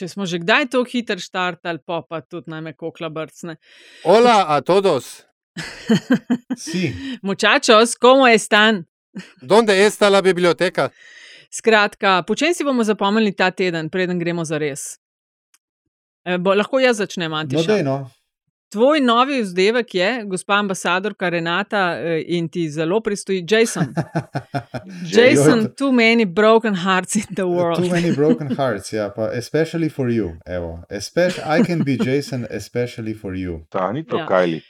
če smo že kdaj tako hiter štartali, pa pa tudi najme kokla brcne. Hola a todos. Si. Muchachos, komu je stan? Donde está la biblioteca? Skratka, po čem si bomo zapomnili ta teden, preden gremo za res? E, bo, lahko jaz začnem, No, Antiša. dej, no. Tvoj novi vzdevek je, gospa ambasadorka Renata, eh, in ti zelo pristoji, Jason. Jason, too many broken hearts in the world. Too many broken hearts, ja, pa especially for you. Evo, especially, I can be Jason, especially for you. Ta ni to Ja. ja. Kajli.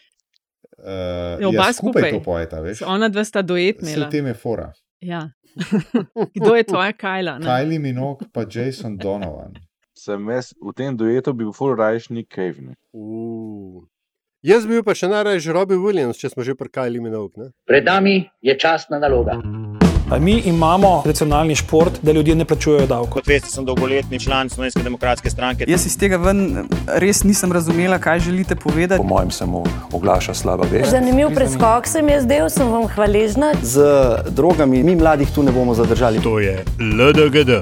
Uh, Ja, oba ja, skupaj skupaj. to pojeta, veš. Ona dva sta duet Se imela. v tem je fora. Ja. Kdo je tvoja Kajla? ne? Kylie Minogue pa Jason Donovan. Sem jaz v tem duetu bil full rajšnik Kevin. Uh. Jaz bi bil pa še najraje Robbie Williams, če smo že prkajali minok. Ne? Pred nami je časna naloga. Mi imamo nacionalni šport, da ljudje ne plačujejo davkov. Kot veste, sem dolgoletni član Slovenske demokratske stranke. Jaz iz tega ven res nisem razumela, kaj želite povedati. Po mojem se mu oglaša slaba vest. Zanimiv preskok se mi je zdel, sem vam hvaležna. Z drogami mi mladih tu ne bomo zadržali. To je LDGD,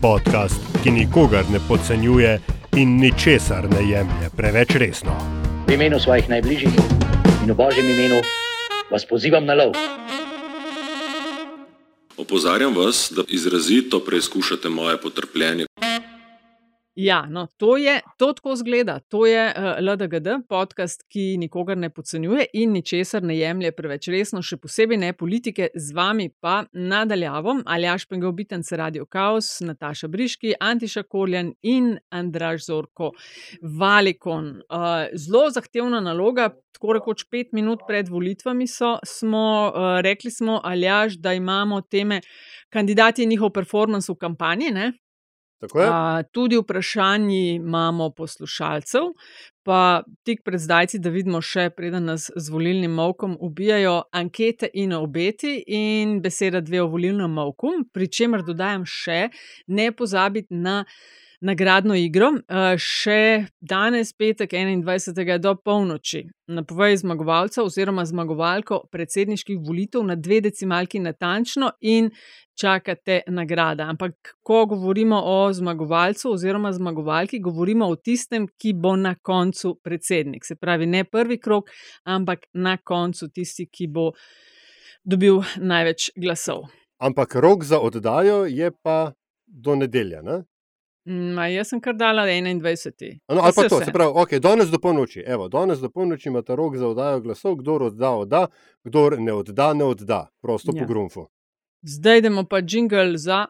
podcast, ki nikogar ne podcenjuje in ničesar ne jemlje preveč resno. V imenu svojih najbližjih in v božjem imenu vas pozivam na lov. Opozarjam vas, da izrazito preizkušate moje potrpljenje. Ja, no, to je to tako zgleda. To je uh, LDGD, podcast, ki nikogar ne podcenjuje in ničesar ne jemlje preveč resno, še posebej ne politike, z vami pa nadaljavo Aljaš Pengov Bitence Radio Chaos, Nataša Briški, Antiša Korjan in Andraž Zorko Valikon. Uh, zelo zahtevna naloga. Tako rekoč pet minut pred volitvami so, smo uh, rekli, smo, Aljaš, da imamo teme kandidati in njihov performance v kampanji. Ne? A, tudi vprašanji imamo poslušalcev, pa tik pred zdajci, da vidimo še, preden nas z volilnim molkom ubijajo ankete in obeti in beseda dve o volilnem molku, pri čemer dodajam še ne pozabiti na. Nagradno igro, uh, še danes, petek 21. do polnoči, napovej zmagovalca oziroma zmagovalko predsedniških volitev na dve decimalki natančno in čakate nagrada. Ampak, ko govorimo o zmagovalcu oziroma zmagovalki, govorimo o tistem, ki bo na koncu predsednik. Se pravi, ne prvi krok, ampak na koncu tisti, ki bo dobil največ glasov. Ampak rok za oddajo je pa do nedelja. Ne? Ma, jaz sem kar dala 21. No, ali pa to, se pravi, okay, danes do polnoči. Evo, danes do polnoči imate rok za oddajo glasov, kdo odda, odda, kdo ne odda, ne odda. Prosto ja. po grunfu. Zdaj idemo pa jingle za.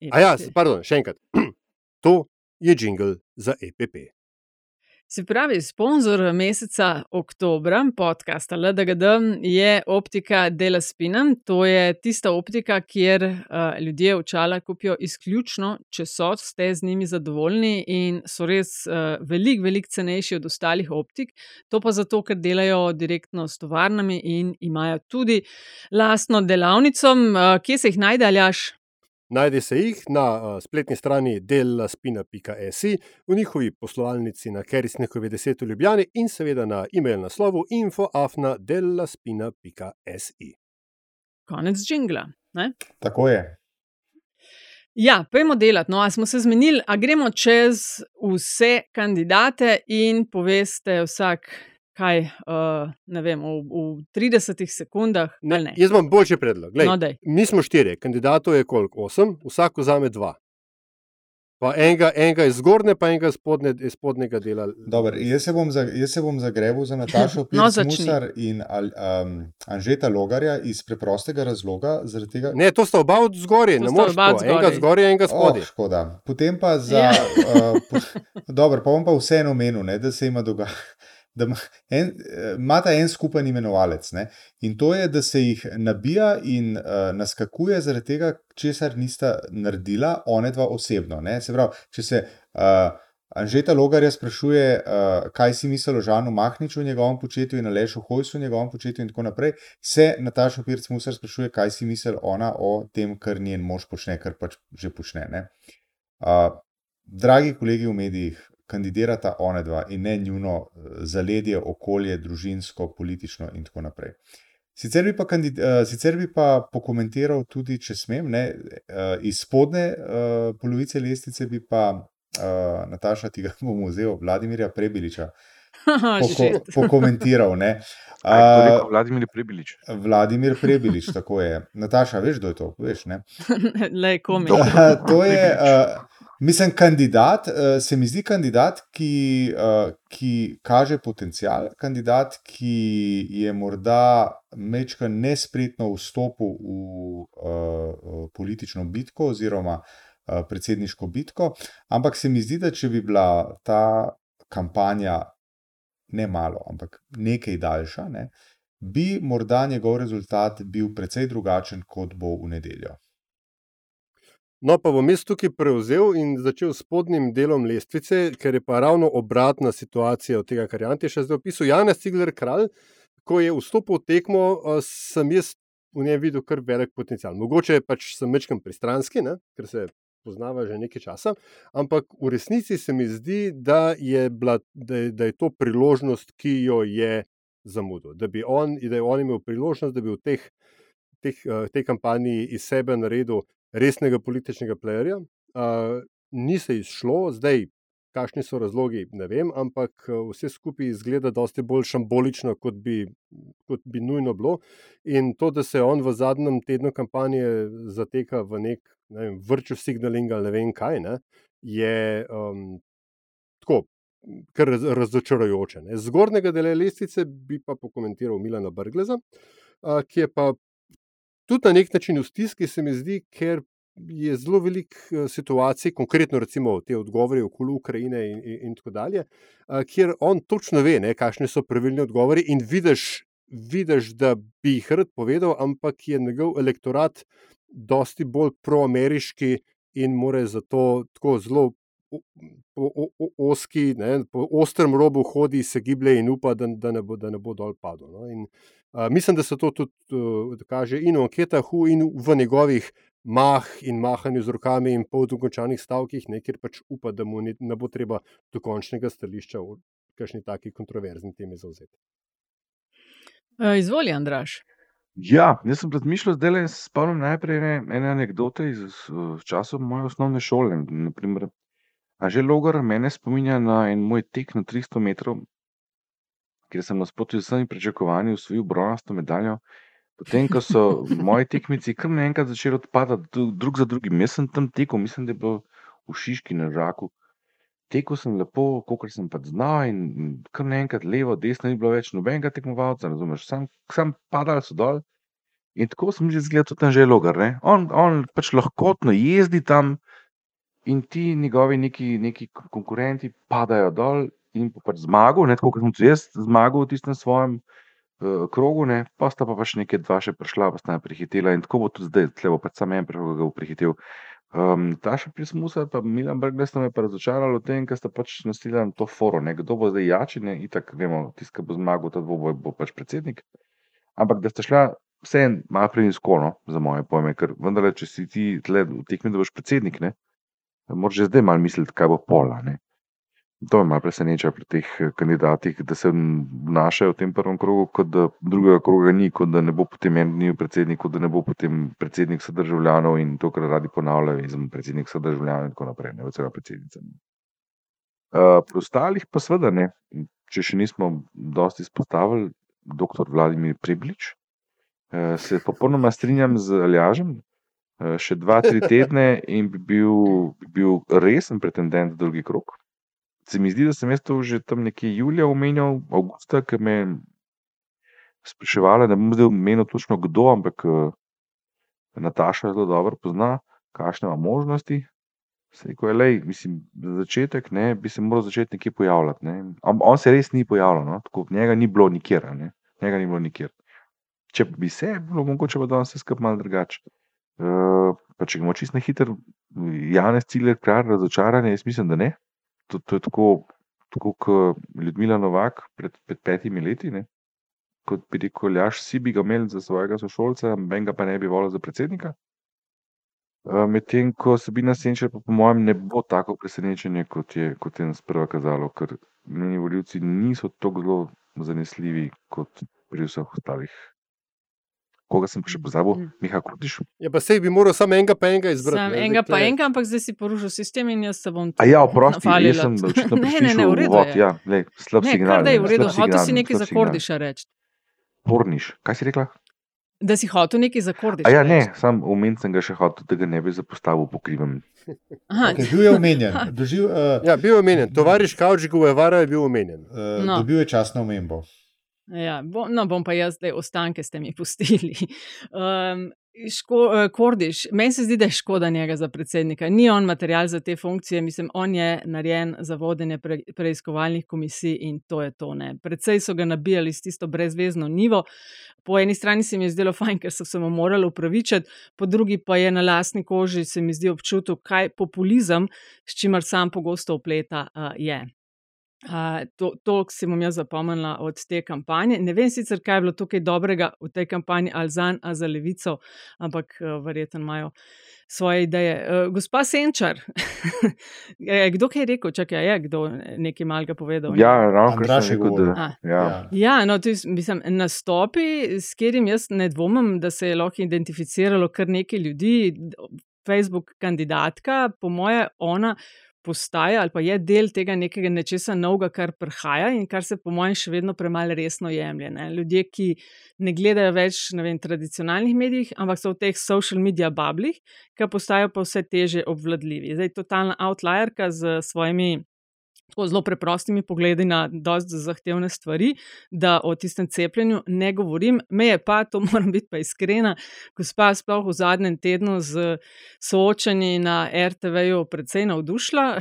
EPP. A ja, pardon, še enkrat. to je jingle za EPP. Se pravi, sponzor meseca oktobra podcasta LDGD je optika Dela Spina. To je tista optika, kjer uh, ljudje očala kupijo izključno, če so, ste z njimi zadovoljni in so res uh, veliko, veliko cenejši od ostalih optik. To pa zato, ker delajo direktno s tovarnami in imajo tudi lastno delavnico. Uh, kje se jih najde, aljaš? Najde se jih na spletni strani delaspina.si, v njihovi poslovalnici na Kerisnekovi 10 v Ljubljani in seveda na e-mail naslovu infoafna.delaspina.si. Konec džingla. Ne? Tako je. Ja, pojmo delati. No, a smo se zmenili, a gremo čez vse kandidate in poveste vsak. Kaj, uh, ne vem, v, v 30 sekundah. Ne, ne. Jaz imam boljši predlog. Glej, no, mi smo štirje, kandidatov je koliko? Osem, vsak vzame dva. Pa enega, enega iz zgornje, pa enega spodne, iz spodnjega dela. Dobar, jaz, se za, jaz se bom zagrebil za Natašo Pirc-Musar no, in um, Anžeta Logarja iz preprostega razloga. Tega... Ne, to sta oba od zgoraj, ne moreš to. Enega zgoraj, enega spodaj. Oh, škoda. Potem pa za. Ja. uh, po, dobro, pa bom pa vseeno omenil, da se ima dogajati da imata en, en skupen imenovalec. Ne? In to je, da se jih nabija in uh, naskakuje zaradi tega, česar nista naredila, one dva osebno. Ne? Se pravi, če se uh, Anžeta Logarja sprašuje, uh, kaj si misli o Žanu Mahniču v njegovem početju in Alešu Hojsu v njegovem početju, in tako naprej, se Nataša Pirc Musar sprašuje, kaj si misli ona o tem, kar njen mož počne, kar pač že počne. Uh, dragi kolegi v medijih, kandidirata one dva in ne njuno zaledje, okolje, družinsko, politično in tako naprej. Sicer bi pa, kandid, uh, sicer bi pa pokomentiral tudi, če smem, ne, uh, iz spodne uh, polovice lestvice bi pa uh, Nataša, ti ga bom vzel, Vladimirja Prebiliča, poko, pokomentiral. Ne? Uh, rekel Vladimir Prebilič? Vladimir Prebilič, tako je. Nataša, veš, kdo je to? Veš, ne? Komi. To je, uh, mislim, kandidat, uh, se mi zdi kandidat, ki, uh, ki kaže potencial, kandidat, ki je morda mečka nespretno vstopil v uh, politično bitko oziroma predsedniško bitko, ampak se mi zdi, da če bi bila ta kampanja ne malo, ampak nekaj daljša, ne, bi morda njegov rezultat bil precej drugačen, kot bo v nedeljo. No, pa bom jaz tukaj prevzel in začel s spodnjim delom lestvice, ker je pa ravno obratna situacija od tega, kar je Ante še zdaj opisal. Janez Cigler Kralj, ko je vstopil v tekmo, sem jaz v njej videl kar velik potencial. Mogoče pač sem mečkam pristranski, ne? ker se poznava že nekaj časa, ampak v resnici se mi zdi, da je, bila, da je, da je to priložnost, ki jo je zamudil. Da, on, da je on imel priložnost, da bi v teh, teh, eh, tej kampanji iz sebe naredil resnega političnega plejerja. Uh, ni se izšlo, zdaj, kakšni so razlogi, ne vem, ampak vse skupaj izgleda dosti bolj šambolično, kot bi, kot bi nujno bilo. In to, da se on v zadnjem tednu kampanje zateka v nek ne vem, virtual signaling ali ne vem kaj, ne, je um, tako. Raz- razočarajoče. Ne. Zgornjega dela lestvice bi pa pokomentiral Milana Brgleza, a, ki je pa tudi na nek način v stiski, se mi zdi, ker je zelo veliko situacij, konkretno recimo te odgovore okoli Ukrajine in, in, in tako dalje, a, kjer on točno ve, ne, kakšni so pravilni odgovori in vidiš, vidiš, da bi jih rad povedal, ampak je njegov elektorat dosti bolj proameriški in more zato tako zelo o- po o- o- ozki, ne, po ostrem robu hodi, se giblje in upa, da, da, ne, bo, da ne bo dol padel. No. In, a, mislim, da se to tudi uh, kaže in v anketah, in v njegovih mah in mahanju z rokami in pol dokončanih stavkih, ne, kjer pač upa, da mu ne, ne bo treba do končnega stališča v kakšni taki kontroverzni temi zauzeti. Izvoli, Andraš. Ja, jaz sem razmišljal, zdaj le spomnim najprej ene, ene anekdote iz uh, časov moje osnovne šole. Naprimer, a že logar mene spominja na en moj tek na 300 metrov, kjer sem nasprotno z vsemi pričakovanji osvojil bronasto medaljo. Potem, ko so moji tekmici kar naenkrat začeli odpadati dru- drug za drugim, jaz sem tam tekel, mislim, da je bilo v Šiški na Žaku. Tekel sem lepo, kot sem pač znal, in kar naenkrat levo, desno ni bilo več nobenega tekmovalca, razumeš, sam, sam padali so dol. In tako sem že zgledal tudi že logar. Ne? On, on pač lahkotno jezdi tam, in ti njegovi neki, neki kon- konkurenti padajo dol, in pač zmagal, ne tako kot sem tudi jaz zmagal v tistem svojem uh, krogu, ne? pa sta pa pač nekaj dva še prišla, pa sta me prehitela, in tako bo tudi zdaj, tle bo pač sam en prišel, ki ga bo prehitel. Um, Taša Prismusa pa Milan Brglez sta me pa razočarala v tem, ker sta pač nasila na to foro, ne? kdo bo zdaj jači, ne, itak vemo, tisti, ki bo zmagal ta dvoboj, bo pač predsednik. Ampak da sta šla vseeno malo prenisko, no, za moje pojme, ker vendarle, če si ti tle v tekmi, da boš predsednik, ne, moraš že zdaj malo misliti, kaj bo pola. Ne. To me malo preseneča pri teh eh, kandidatih, da se vnašajo v tem prvem krogu, kot da drugega kroga ni, kot da ne bo potem en dni predsednik, kot da ne bo potem predsednik vseh državljanov in to, kar radi ponavljajo, in predsednik vseh državljanov in tako naprej, ne vsega predsednica. Uh, pri ostalih pa seveda ne, če še nismo dosti izpostavili, dr. Vladimir Preblič, uh, se popolnoma strinjam z Aljažem. Uh, še dva, tri tedne in bi bil, bi bil resen pretendent za drugi krok. Se mi zdi, da sem jaz to že tam nekje julija omenjal, avgusta, ki me spraševala, ne bom zdaj omenil točno kdo, ampak uh, Nataša zelo dobro pozna, kakšne ima možnosti. Se je rekel, lej, mislim, za začetek ne, bi se moral začeti nekje pojavljati. Ne. On, on se res ni pojavljal, no, tako njega ni bilo nikjer. Ne. Njega ni bilo nikjer. Če bi se, bi bilo mogoče pa danes vse skupaj malo drugače. Uh, pa če gremo čisto na hiter, Janez Ciler, kar razočaranje, jaz mislim, da ne. To, to je tako, tako kot Ljudmila Novak pred, pred petimi leti. Ne. Kot bi rekel, Jaš, si bi ga imel za svojega sošolca, ben ga pa ne bi volil za predsednika. Uh, Medtem ko Sabina Senčer, pa po mojem, ne bo tako presenečenje, kot je, kot je nas prva kazalo, ker njeni volivci niso tako zelo zanesljivi kot pri vseh ostalih koga sem pa še pozabil, Miha Kordiš. Ja, pa sej bi moral samo enega pa enega izbrati. Sam ne, enega pa tule- enega, ampak zdaj si porušil sistem in jaz se bom A ja, oprosti, jaz sem očitno Ne, ne, ne, v redu uvod, je. ja, lej, slab Ne, signal, je ne, v redu, hotel si nekaj za. Kordiša reči. Porniš, kaj si rekla? Da si hotel nekaj za Kordiša A ja, ne, sam omenil sem ga še hotel, da ga ne bi zapostavil po krivem. Aha, Okay, bil je omenjen. Doživ, uh, Ja, bil je omenjen. Tovariš Kavčič Guevara je bil omenjen. uh, No. Dobil je časno omembo. Ja, bo, no, bom pa jaz zdaj ostanke ste mi pustili. Um, ško, uh, Kordiš, meni se zdi, da je škoda njega za predsednika. Ni on material za te funkcije, mislim, on je narejen za vodenje pre, preiskovalnih komisij in to je to. Ne. Predvsej so ga nabijali s tisto brezvezno nivo. Po eni strani se mi je zdelo fajn, ker so se mu morali upravičiti, po drugi pa je na lastni koži se mi zdi občutek, kaj populizem, s čimer sam pogosto upleta, uh, je. Uh, to, to si bom jaz zapomnila od te kampanje. Ne vem sicer, kaj je bilo tukaj dobrega v tej kampanji, ali za en, ali za levico, ampak uh, verjetno imajo svoje ideje. Uh, gospa Senčar, je kdo kaj rekel? Čakaj, je kdo nekaj malega povedal? Ja, ravno kar sem je rekel, govoril. da. Ja. Ja, no, to je, mislim, nastopi, s katerim jaz ne dvomim, da se je lahko identificiralo kar nekaj ljudi. Facebook kandidatka, po moje, ona postaja ali pa je del tega nekega nečesa novega, kar prihaja in kar se, po mojem, še vedno premalo resno jemlje. Ne. Ljudje, ki ne gledajo več na tradicionalnih medijih, ampak so v teh social media bablih, ki postajajo pa vse teže obvladljivi. Zdaj, totalna outlierka z svojimi tako zelo preprostimi pogledi na dosti zahtevne stvari, da o tistem cepljenju ne govorim. Me je pa, to moram biti pa iskrena, gospa sploh v zadnjem tednu z soočanji na RTV-ju precej navdušila.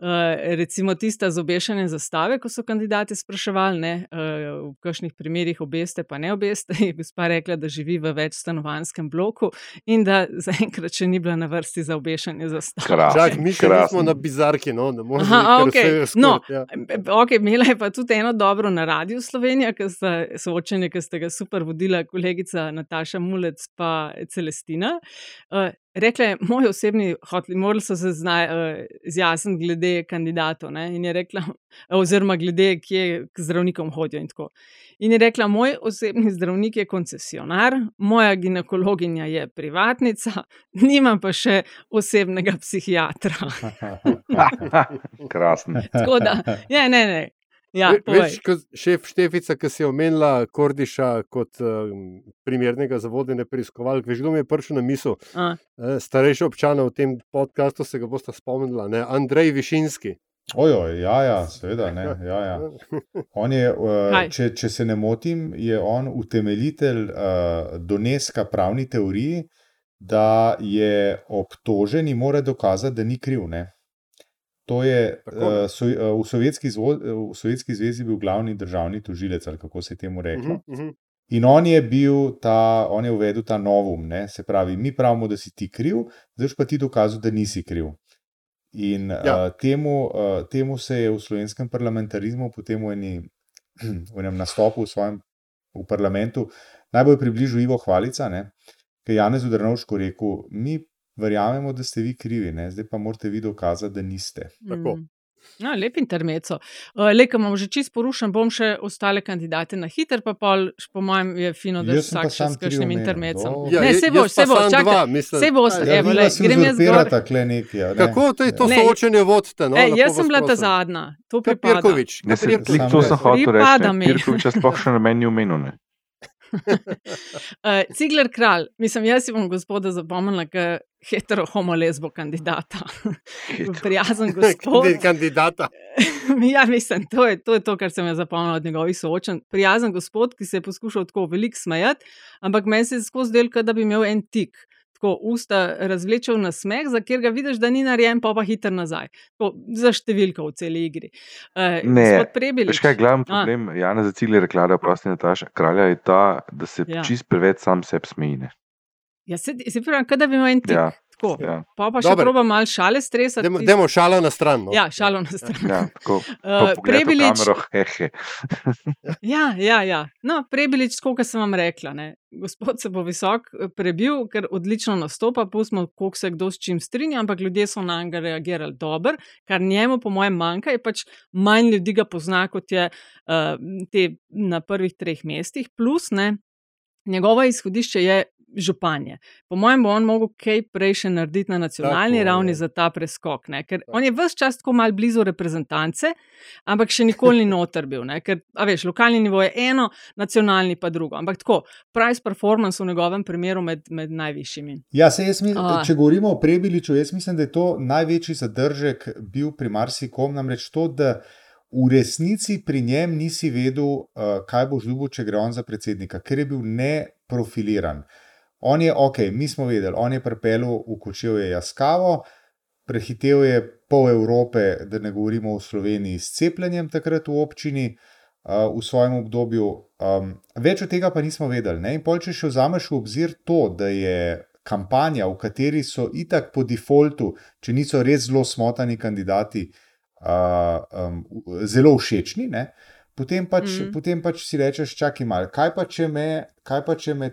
Eh, Recimo tista z obešanjem zastave, ko so kandidati spraševali, ne, eh, v kakšnih primerjih obeste, pa ne obeste. Je gospa rekla, da živi v večstanovanskem bloku in da zaenkrat še ni bila na vrsti za obešanje zastave. Krasno. Čak, mi nismo na bizarki, no, ne moremo Okej. vse je No, ja. Okay, imela je pa tudi eno dobro na radiju Slovenija, ki sta soočenje, ki ste ga super vodila, kolegica Nataša Mulec in Celestina. Uh, rekla je, moj osebni hotli, morali so se znaj, uh, izjasniti glede kandidatov. Ne? In je rekla, oziroma glede, kje k zdravnikom hodijo in tako. In je rekla, moj osebni zdravnik je koncesionar, moja ginekologinja je privatnica, nimam pa še osebnega psihiatra. Krasen. Tako da, ja, ne, ne. Ja, Ve- povej. Veš, ko šef Štefica, ki si je omenila Kordiša kot um, primernega za vodenje preiskovalk, veš, kdo mi je prišel na misel? A. Eh, Starejši občana v tem podkastu se ga boste spomnila, ne? Andrej Višinski. Ojo, ja, ja, seveda. Ne, ja, ja. On je, uh, če, če se ne motim, je on utemeljitelj uh, doneska pravni teoriji, da je obtoženi mora dokazati, da ni kriv. Ne? To je Tako, uh, so, uh, v, Sovjetski zvo, v Sovjetski zvezi bil glavni državni tožilec, ali kako se temu reklo. Mhm, mhm. In on je bil ta, on je uvedel ta novum, ne? se pravi, mi pravimo, da si ti kriv, zdaj pa ti dokazal, da nisi kriv. In. Ja. uh, temu, uh, temu se je v slovenskem parlamentarizmu, potem v, eni, v enem nastopu v svojem v parlamentu, najbolj približal Ivo Hvalica, ne? ki je Janez Udrnovško rekel: Mi verjamemo, da ste vi krivi, ne? zdaj pa morate vi dokazati, da niste. Tako. Mm. No, lep intermeco. Uh, Le, ko imam že čist porušen, bom še ostale kandidate na hiter, pa pol, po mojem, je fino, da Jaz pa vsak še s kakšnim intermecom. Ja, ne, se bo, jaz se bo, čakaj. Se bo, Ja, evo, vi le, grem jaz gor. a Ne? Kako to je to Ne, soočenje vodite? No, lepo jaz sem bila ta zadnja, to pripada. Pirkovič? Ne, se, Pirkovič? slik, to sem hotel reči. mi. Pirkoviča sploh še na meni omenil. ne. Uh, Cigler kralj, mislim, jaz si bom gospoda zapomnila, kot hetero homo lesbo kandidata. Prijazen gospod. Kandi- Kandidata. ja, mislim, to je, to je to, kar sem jaz zapomnila od njegovih soočenj. Prijazen gospod, ki se je poskušal tako veliko smejati, ampak meni se je skozi del, da bi imel en tik. Tako usta razvlečel na smeh, za katerega vidiš, da ni narejen, pa pa hiter nazaj. Tako, za številko v celi igri. Uh, Ne, gospod Prebilič. Veš kaj je glavni A. problem Jana Zacilija, rekla, prosti Nataša, kralja je ta, da se Ja. ja. čist preveč sam sebi smeji. Ja, se, se pravi, da bi imel en tik. Ja, Tako. ja. Pa pa še proba malo šale stresati. Demo, demo šala na stran. No. Ja, šalo na stran. Ja, tako. Uh, v Prebilič, kamero, hehe. Ja, ja, ja. No, Prebilič, kot sem vam rekla, ne. gospod se bo visok eh, prebil, ker odlično nastopa, pustimo, koliko se kdo s čim strinja, ampak ljudje so na njega reagirali dobro, kar njemu, po mojem, manjka, je pač manj ljudi ga pozna, kot je uh, te na prvih treh mestih, plus ne. njegovo izhodišče je županje. Po mojem, bo on mogel kaj prej še narediti na nacionalni Tako, ravni ja. za ta preskok. Ne? Ker on je vse čas tako mal blizu reprezentance, ampak še nikoli ni noter bil. Ne? Ker, a veš, lokalni nivo je eno, nacionalni pa drugo. Ampak tako, price performance v njegovem primeru med, med najvišjimi. Ja, se jaz mislim, A. če govorimo o Prebiliču, jaz mislim, da je to največji zadržek bil pri marsikom, namreč to, da v resnici pri njem nisi vedel, uh, kaj boš dobil, če gre on za predsednika, ker je bil neprofiliran. On je, ok, mi smo vedeli, on je pripeljal v Kočevje Jaskavo, prehitev je pol Evrope, da ne govorimo o Sloveniji, s cepljenjem takrat v občini. Uh, v svojem obdobju, um, več od tega pa nismo vedeli. Ne? In pol, če še vzameš v obzir to, da je kampanja, v kateri so itak po defaultu, če niso res zelo smotani kandidati, uh, um, zelo všečni, ne? potem pač, mm. potem pač si rečeš, čakaj malo, kaj pa če me, kaj pa če me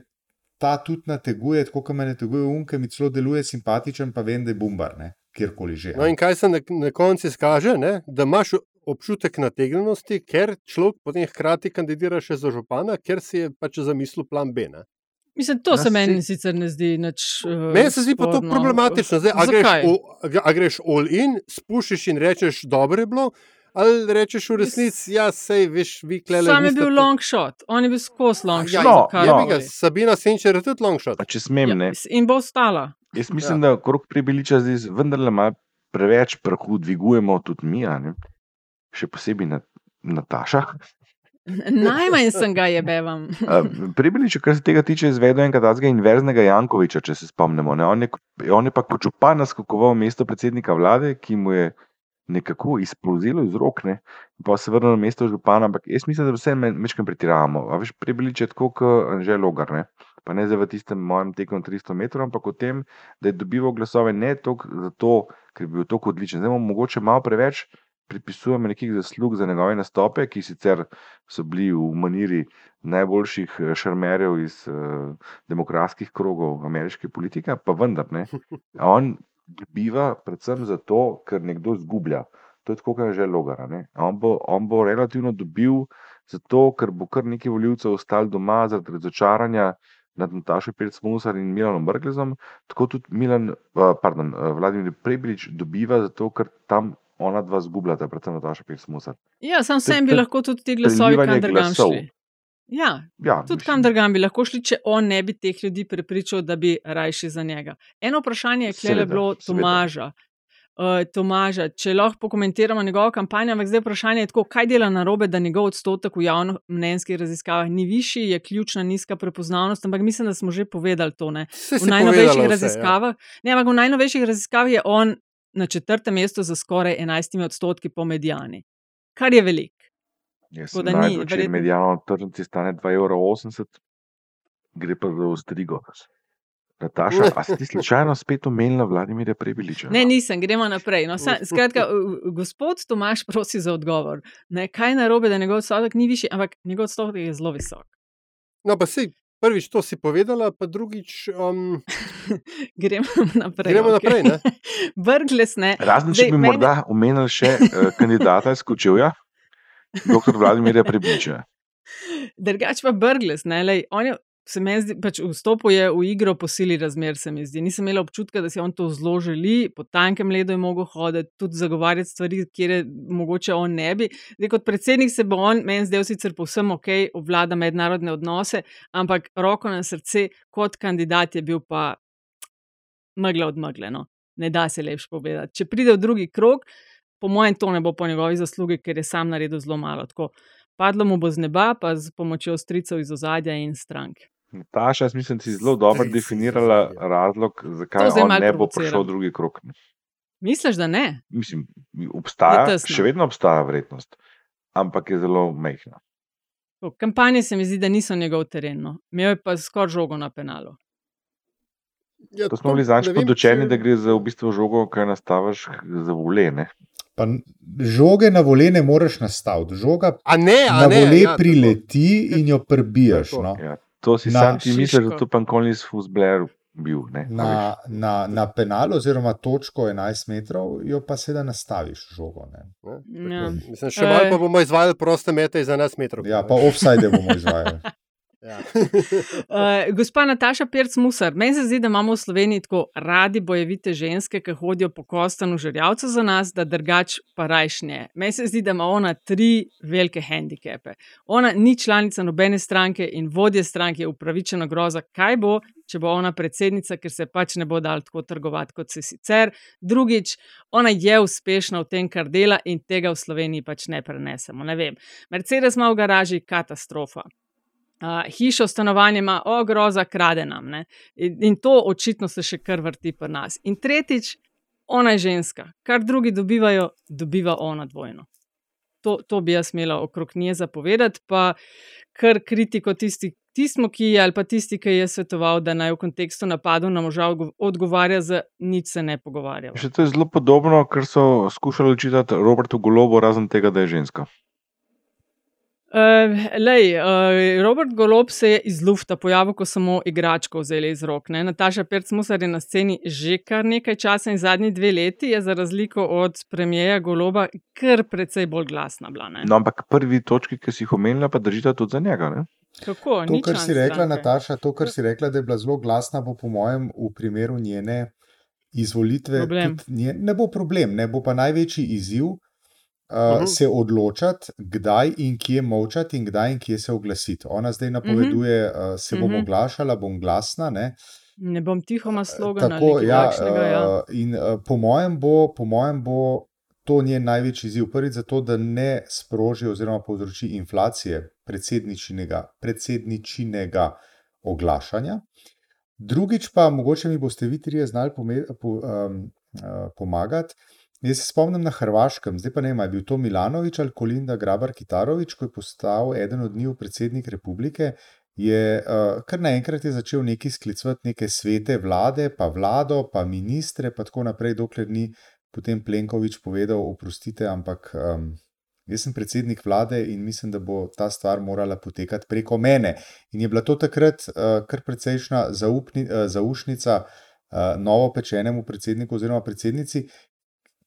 ta tudi nateguje, tako kot me nateguje ki mi celo deluje simpatičen, pa vem, da je bumbar, ne? kjerkoli že. No, in kaj se na, na koncu izkaže, ne? da imaš občutek nategnjenosti, ker človek potem hkrati kandidira še za župana, ker si je pač zamislil plan B. Ne? Mislim, to Ja, se si- meni sicer ne zdi nič. Uh, Meni se zdi pa to problematično. Zdaj, a, greš, v- a greš all in, spušiš in rečeš, dobro je bilo, ali rečeš v resnici, ja, sej veš, vi klele. Sam je bil long shot, on je bil skozi long Ja, shot. No, za no. karkoli. Sabina Senčer je tudi long shot. Pa če smem, ne. Ja, in bo ostala. Jaz mislim, ja. da krok pribiliča zdaj vendarle malo preveč prahu dvigujemo tudi mi, a ne? še posebej na, Nataša. Najmanj sem ga jebevam. Pribilič, kar se tega tiče, izvedel enega tazga inverznega Jankoviča, če se spomnimo. Ne? On, je, on je pa kot župan naskakoval mesto predsednika vlade, ki mu je nekako izplozilo iz rok, ne? pa se vrnil na mesto župana. Ampak jaz mislim, da vse mečkam pretiravamo. A veš, Pribilič je tako, kot že logar. Ne? Pa ne zdaj v tistem mojem teku na 300 metrov, ampak o tem, da je dobival glasove ne toliko zato, ker je bil tako odličen. Zdaj mu mogoče malo preveč pripisujemo nekih zaslug za njegove nastope, ki sicer so bili v maniri najboljših eh, šarmerjev iz uh, demokratskih krogov ameriške politike, pa vendar ne. On dobiva predvsem zato, ker nekdo zgublja. To je tako, kot je že logara. ne. On bo, on bo relativno dobil zato, ker bo kar nekaj voljivcev ostalo doma zaradi razočaranja nad Natašo Pirc-Musar in Milanom Brglezom, tako tudi Milan, uh, pardon, uh, Vladimir Prebilič dobiva zato, ker tam ona dva zgubljata, predvsem Nataša Pirc-Musar. Ja, sam sem bi lahko tudi ti glasovi kam drugam šli. Ja, Ja, tudi kam drugam bi lahko šli, če on ne bi teh ljudi prepričal, da bi rajši za njega. Eno vprašanje je klele Seveda, bilo. Tomaža. Uh, Tomaža, če lahko pokomentiramo njegovo kampanjo, ampak zdaj vprašanje je tako, kaj dela na robe, da njegov odstotek v javnomnenjskih raziskavah ni višji, je ključna nizka prepoznavnost, ampak mislim, da smo že povedali to. Ne? Saj V najnovejših vse, ja. raziskavah, ne, ampak v najnovejših raziskavah je on na četrtem mestu za skoraj 11 odstotki po medijani, kar je veliko. Jaz sem najdel, če verjetno- medijano na tržnici stane 2,80 evra, gre pa za ostrigo. Nataša, a si ti slučajno spet omenila Vladimirja Prebiliča? Ne, nisem, gremo naprej. No, sa, skratka, gospod Tomaš prosi za odgovor. Ne, kaj je narobe, da njegov odstotek ni višji, ampak njegov odstotek je zelo visok. No, pa si prvič to si povedala, pa drugič. Um, Gremo naprej. Gremo okej. naprej, ne? Brgles ne. Razen če bi meni- morda omenili še uh, kandidata iz Kočevja, dr. Vladimirja Prebiliča. Drugač pa Brgles, ne, lej, on je. Se meni zdi, pač vstopil je v igro po sili razmer, se mi zdi. Nisem imela občutka, da si on to zelo želi, po tankem ledu je mogel hoditi, tudi zagovarjati stvari, kjer je mogoče on ne bi. Zdaj, kot predsednik se bo on, meni zdel sicer povsem ok, obvlada mednarodne odnose, ampak roko na srce, kot kandidat je bil pa megla od megle. No. Ne da se lepš povedati. Če pride v drugi krog, po mojem, to ne bo po njegovi zaslugi, ker je sam naredil zelo malo. Tako, padlo mu bo z neba, pa z pomočjo stricev iz ozadja in strank. Nataša, jaz mislim, da si zelo dobro Stric definirala razlog, To zakaj on ne bo prišel drugi krog. Misliš, da ne? Mislim, obstaja, še vedno obstaja vrednost, ampak je zelo mehna. Tako, Kampanje se mi zdi, da niso njegov teren. No. Imel je pa skoraj žogo na penalu. Ja, To smo bili vem, podočeni, če- da gre za v bistvu žogo, kaj nastaviš za volene. Pa žoge na vole ne moreš nastaviti. Žoga A ne, a na ne, vole ja, tako. prileti in jo prebijaš. Tako. No. Ja, to si Na sam ti misliš, da to pa nikoli nisi fuzbler bil. Ne. Na, na, na penal oziroma točko 11 metrov jo pa seveda nastaviš žogo. Ne. Ja. Mislim, še malo bomo izvajali proste mete iz 11 metrov. Ja, pa offside bomo izvajali. Ja. uh, gospa Nataša Pirc-Musar, meni se zdi, da imamo v Sloveniji tako radi bojevite ženske, ki hodijo po kostanu žrjavca za nas, da drugač pa rajšnje. Meni se zdi, da ima ona tri velike handikepe. Ona ni članica nobene stranke in vodje stranke je upravičena groza, kaj bo, če bo ona predsednica, ker se pač ne bo dal tako trgovati kot se sicer. Drugič, ona je uspešna v tem, kar dela in tega v Sloveniji pač ne prenesemo. Ne vem. Mercedes ima v garaži katastrofa. Uh, hišo, stanovanje ima, o groza, krade nam. In, in to očitno se še kar vrti pri nas. In tretjič, ona je ženska, kar drugi dobivajo, dobiva ona dvojno. To, to bi jaz imela okrog nje zapovedati, pa kar kritiko tisti, Tismo, ki je ali pa tisti, ki je svetoval, da naj v kontekstu napadov na moža odgovarja, za nič se ne pogovarja. Še to je zelo podobno, kar so skušali čitati Robertu Golobu, razen tega, da je ženska. Uh, lej, uh, Robert Golob se je iz lufta pojavil, ko samo igračko vzeli iz rok. Ne? Nataša Percmusar je na sceni že kar nekaj časa in zadnji dve leti je za razliko od premijeja Goloba kar precej bolj glasna bila. No, ampak prvi točki, ki si jih omenila, pa držite tudi za njega. Ne? Kako, to, kar si rekla, stranke. Nataša, to, kar si rekla, da je bila zelo glasna, bo po mojem v primeru njene izvolitve. Nje, ne bo problem, ne bo pa največji izziv uh, uh -huh. se odločiti, kdaj in kje molčati, in kdaj in kje se oglasiti. Ona zdaj napoveduje, uh -huh. uh, se bom uh -huh. oglašala, bom glasna. Ne? Ne bom tiho na slogan. Tako, ja, takšnega, ja. In po mojem bo, po mojem bo to njen največji izziv. Prvič, zato da ne sproži oziroma povzroči inflacije predsedničinega, predsedničinega oglašanja. Drugič, pa mogoče mi boste vi trije znali pome, po, um, uh, pomagati. Jaz se spomnim na Hrvaškem, zdaj pa ne vem, je bil to Milanovič ali Kolinda Grabar Kitarovič, ko je postal eden od njih predsednik republike. Je uh, kar naenkrat začel neki sklicovati neke svete vlade, pa vlado, pa ministre, pa tako naprej, dokler ni potem Plenković povedal: Oprostite, ampak um, jaz sem predsednik vlade in mislim, da bo ta stvar morala potekati preko mene. In je bila to takrat uh, kar precejšna zaupni, uh, zaušnica uh, novo pečenemu predsedniku oziroma predsednici.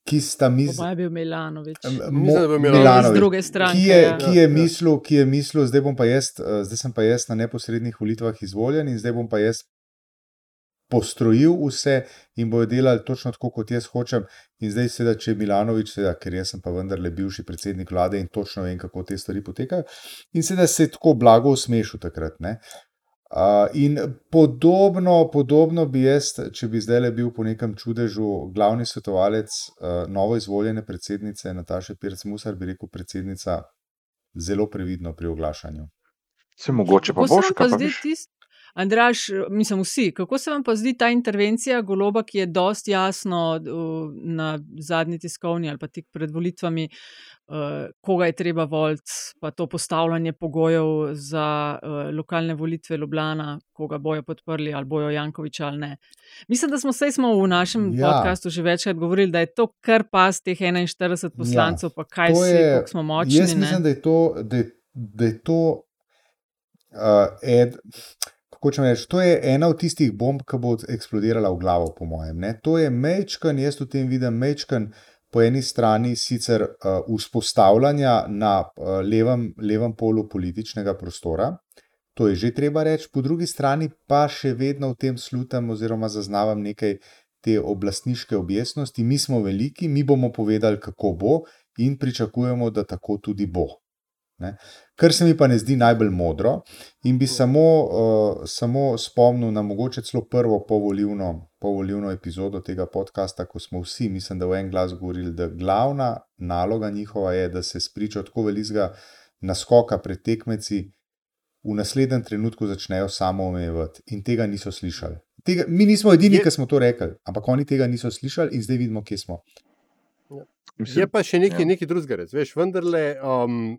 Ki sta mislili, da je bil Milanovič, Milanovič z druge strani. Ki je, ja. ki je mislil, ki je mislil zdaj, pa jaz, zdaj sem pa jaz na neposrednih volitvah izvoljen in zdaj bom pa jaz postrojil vse in bojo delali točno tako, kot jaz hočem. In zdaj, seveda, če je Milanovič, seveda, ker jaz sem pa vendarle bivši predsednik vlade in točno vem, kako te stvari potekajo. In seveda se je tako blago usmešil takrat. Ne? Uh, in podobno, podobno bi jaz, če bi zdaj le bil po nekem čudežu glavni svetovalec uh, novo izvoljene predsednice Nataše Pirc-Musar, bi rekel predsednica, zelo previdno pri oglašanju. Se mogoče pa boš, kaj pa zdi tisto? Andraš, mislim, vsi, kako se vam pa zdi ta intervencija goloba, ki je dosti jasno na zadnji tiskovni ali pa tik pred volitvami, koga je treba voliti, pa to postavljanje pogojev za lokalne volitve Ljubljana, koga bojo podprli ali bojo Jankovič ali ne. Mislim, da smo se v našem ja. podkastu že večkrat govorili, da je to kar pas teh 41 poslancev, ja. pa kaj se, kako smo močni. Jaz mislim, ne? da je to. Da je, da je to Uh, ed, hočem reči, to je ena od tistih bomb, ki bo eksplodirala v glavo, po mojem. Ne? To je mečkan, jaz v tem vidim mečkan. Po eni strani sicer uh, vzpostavljanja na uh, levem, levem polu političnega prostora, to je že treba reči, po drugi strani pa še vedno v tem slutam oziroma zaznavam nekaj te oblastniške objestnosti. Mi smo veliki, mi bomo povedali, kako bo in pričakujemo, da tako tudi bo. Ne? Kar se mi pa ne zdi najbolj modro, in bi samo, uh, samo spomnil na mogoče celo prvo povoljivno, povoljivno epizodo tega podcasta, ko smo vsi, mislim, da v en glas govorili, da glavna naloga njihova je, da se spričo tako velikega naskoka pred tekmeci v naslednjem trenutku začnejo samo omejevati. In tega niso slišali. Tega, mi nismo edini, ki smo to rekli, ampak oni tega niso slišali in zdaj vidimo, kje smo. Je pa še nekaj, ja. nekaj drugega, veš, vendarle. Um,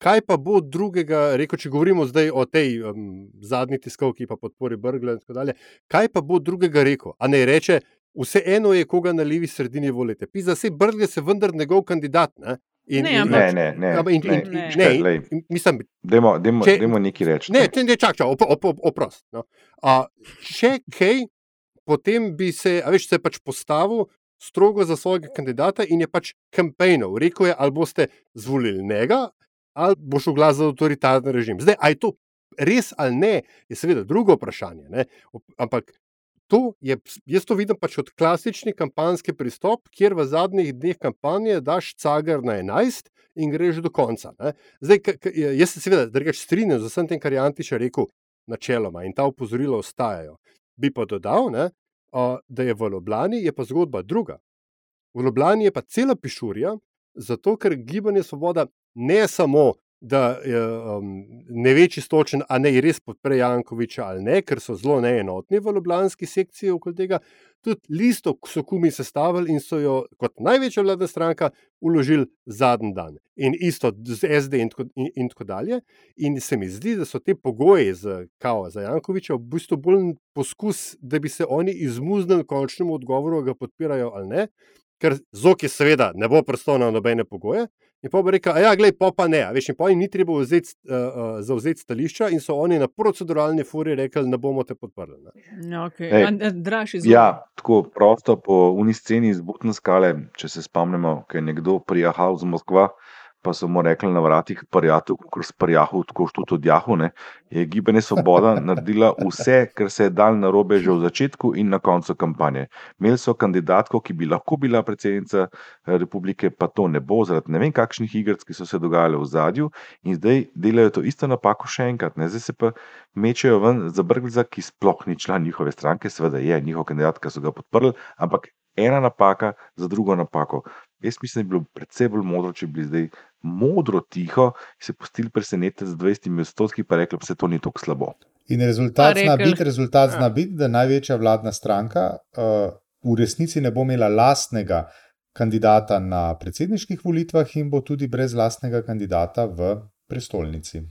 Kaj pa bo drugega, rekel, če govorimo zdaj o tej um, zadnji tiskovki, pa podpori Brgla in tako dalje, kaj pa bo drugega rekel? A ne reče, vseeno je, koga na levi sredini volite. Pisa se Brgla, se vendar njegov kandidat. Ne? In, ne, in, ne, ne, ne, in, in, ne, ne, ne, ne. Mislim, demo, demo, če, demo nekaj reči. Ne, ne, ne čakaj, op, op, op, oprost. No. A, če kaj, potem bi se, a veš, se pač postavil strogo za svojega kandidata in je pač kampanjal. Rekel je, ali boste zvolili njega, ali bo šel glas za avtoritarni režim. Zdaj, aj to res ali ne, je seveda drugo vprašanje. Ne? Ampak to je, jaz to vidim pač kot klasični kampanjski pristop, kjer v zadnjih dneh kampanje daš cagar na 11 in greš do konca. Ne? Zdaj, jaz se seveda drugač strinjam z vsem tem, kar je Antiša rekel, načeloma in ta upozorila ostajajo. Bi pa dodal, ne, da je v Ljubljani je pa zgodba druga. V Ljubljani je pa cela pišurja, zato ker gibanje Svoboda ne samo da um, ne ve čistočen, a ne res podpre Jankoviča ali ne, ker so zelo neenotni v ljubljanski sekciji okoli tega. Tudi listo so kumi sestavili in so jo kot največja vladna stranka uložili zadnji dan. In isto z SD in tako, in, in tako dalje. In se mi zdi, da so te pogoji za, za Jankoviča v bistvu bolj poskus, da bi se oni izmuznili končnemu odgovoru, ga podpirajo ali ne. Ker Zoki seveda ne bo prostor na nobene pogoje, In pa bi rekel, ja, gledaj, pa, pa ne, veš, in pa jim ni treba vzeti, uh, uh, zauzeti stališča, in so oni na proceduralni furi rekli, ne bomo te podprli. Ja, okay. Ej, ja, tako prosto po unisceni iz Butnskale, če se spomnimo, ker je nekdo prijahal z Moskva pa so mu rekli na vratih, prijatelj, kot s prijahom, tako kot od Jahu, ne, je gibanje Svoboda naredila vse, kar se je dal na robe že v začetku in na koncu kampanje. Imeli so kandidatko, ki bi lahko bila predsednica eh, republike, pa to ne bo, zaradi ne vem kakšnih igr, ki so se dogajale v zadju, in zdaj delajo to isto napako še enkrat. Ne. Zdaj se pa mečejo ven za brglza, ki sploh ni član njihove stranke, seveda je njihov kandidat, ki so ga podprli, ampak ena napaka za drugo napako. Jaz mislim, da bi bilo predvsej bolj modro, če bi zdaj modro, tiho se pustili presenetiti z 20 odstotki, pa rekli, da se to ni tako slabo. In rezultat zna biti, rezultat zna ja. biti, da največja vladna stranka uh, v resnici ne bo imela lastnega kandidata na predsedniških volitvah in bo tudi brez lastnega kandidata v prestolnici.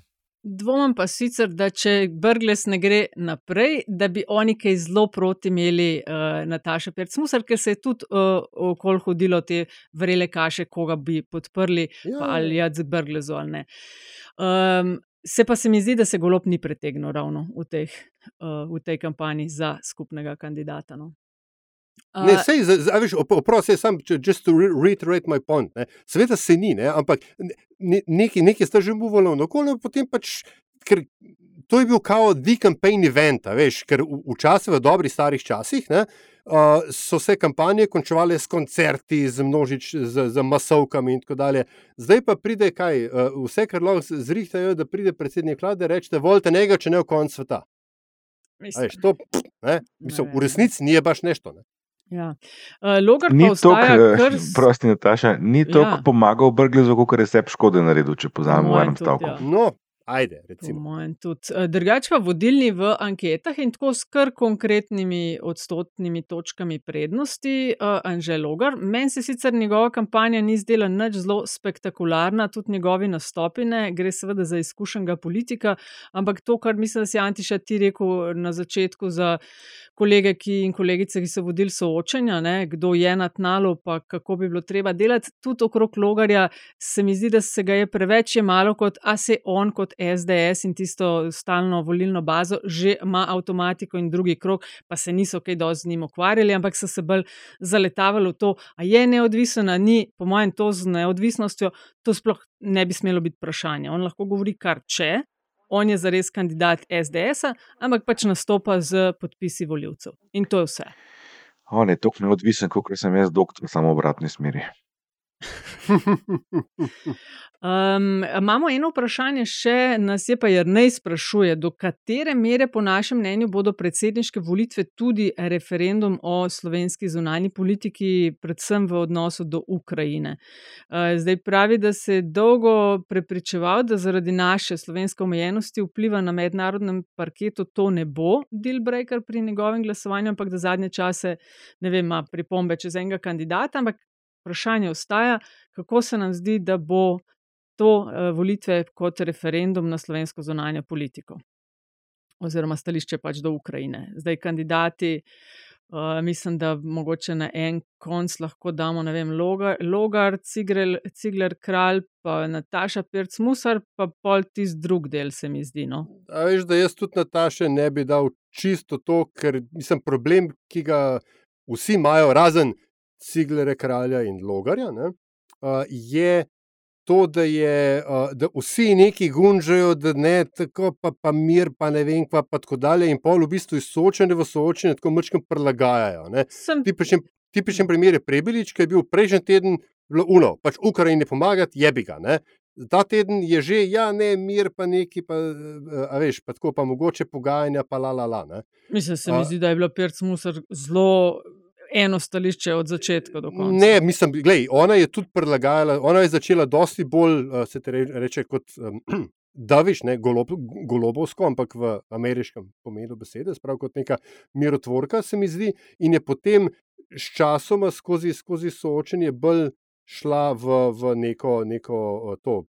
Dvomim pa sicer, da če Brgles ne gre naprej, da bi oni kaj zelo proti imeli uh, Nataša Percmusar, ker se je tudi uh, okol hodilo te vrele kaše, koga bi podprli, ja. ali jaz z Brglezo ali ne. Um, se pa se mi zdi, da se golop ni pretegnil ravno v, teh, uh, v tej kampanji za skupnega kandidata. No. Ne, sej, zaviš, oprosti, sam, just to reiterate my point. Ne. Sveda se ni, ne, ampak nekaj, nekaj ste že muvali na okolje, potem pač, ker to je bil kao the campaign event, veš, ker v, v v dobrih starih časih, ne, uh, so se kampanje končevale s koncerti, z množič, z, z masovkami in tako dalje. Zdaj pa pride kaj, uh, vse, kar lahko zrihtajo, da pride predsednik vlade, reče, volite njega, če ne v konc sveta. Mislim. Veš, to, pff, ne, mislim, v resnici ni baš nešto. Ne. Ja. Uh, Logar ni to, kar... prosti Nataša, ni to, ja. pomagal Brglezu, kako je sebi škode naredil, če pozamemo v enem stavku. Ja. No, Ajde, eh, Drugače pa vodilni v anketah in tako s kar konkretnimi odstotnimi točkami prednosti, uh, Anže Logar. Meni se sicer njegova kampanja ni zdela nič zelo spektakularna, tudi njegovi nastopine, gre seveda za izkušenega politika, ampak to, kar mislim, da si Antiša ti rekel na začetku za kolege ki in kolegice, ki so vodili soočenja, ne, kdo je na tnalu, pa kako bi bilo treba delati, tudi okrog Logarja, se mi zdi, da se ga je preveč je malo kot, a se on kot SDS in tisto stalno volilno bazo že ima avtomatiko in drugi krok, pa se niso kaj dosti z njim ukvarjali, ampak so se bolj zaletavali v to, a je neodvisen, a ni, po mojem, to z neodvisnostjo, to sploh ne bi smelo biti vprašanje. On lahko govori kar če. On je zares kandidat SDS, ampak pač nastopa z podpisi voljivcev. In to je vse. On je tako neodvisen, kot sem jaz, doktor, samo v obratni smeri. Um, imamo eno vprašanje, še nas je pa Jrnej sprašuje, do katere mere, po našem mnenju, bodo predsedniške volitve tudi referendum o slovenski zunanji politiki, predvsem v odnosu do Ukrajine. Uh, zdaj pravi, da se je dolgo prepričeval, da zaradi naše slovenske omejenosti vpliva na mednarodnem parketu to ne bo deal breaker pri njegovem glasovanju, ampak da zadnje čase, ne vem, ima pripombe čez enega kandidata, ampak vprašanje ostaja, kako se nam zdi, da bo to uh, volitve kot referendum na slovensko zonanje politiko. Oziroma, stališče pač do Ukrajine. Zdaj, kandidati, uh, mislim, da mogoče na en konc lahko damo, ne vem, Logar, Logar Cigler, Cigler Kralj, pa Nataša Pirc Musar, pa pol tisti drug del, se mi zdi. No? A veš, da jaz tudi Nataše ne bi dal čisto to, ker mislim, problem, ki ga vsi imajo, razen Ciglere, kralja in logarja, ne, je to, da, je, uh, da vsi neki gunžajo, da ne tako, pa, pa mir, pa ne vem, pa, pa tako dalje. In pol v bistvu iz soočene v soočene tako mrčkem prilagajajo. Sem... Tipičen, tipičen primer je Prebelič, ki je bil prejšnji teden Uno, pač Ukrajini pomagati, jebi ga. Ne? Ta teden je že, ja, ne, mir, pa neki, pa, a veš, pa tako, pa mogoče pogajanja, pa la, la, la. Ne? Mislim, se mi zdi, da je bila Pirc Musar zelo eno stališče od začetka do konca. Ne, mislim, gledaj, ona je tudi predlagala, ona je začela dosti bolj, uh, se reče, kot um, Daviš, ne golob, golobovsko, ampak v ameriškem pomenu besede, sprav kot neka mirotvorka, se mi zdi, in je potem s časoma skozi, skozi soočenje bolj šla v, v neko, neko to,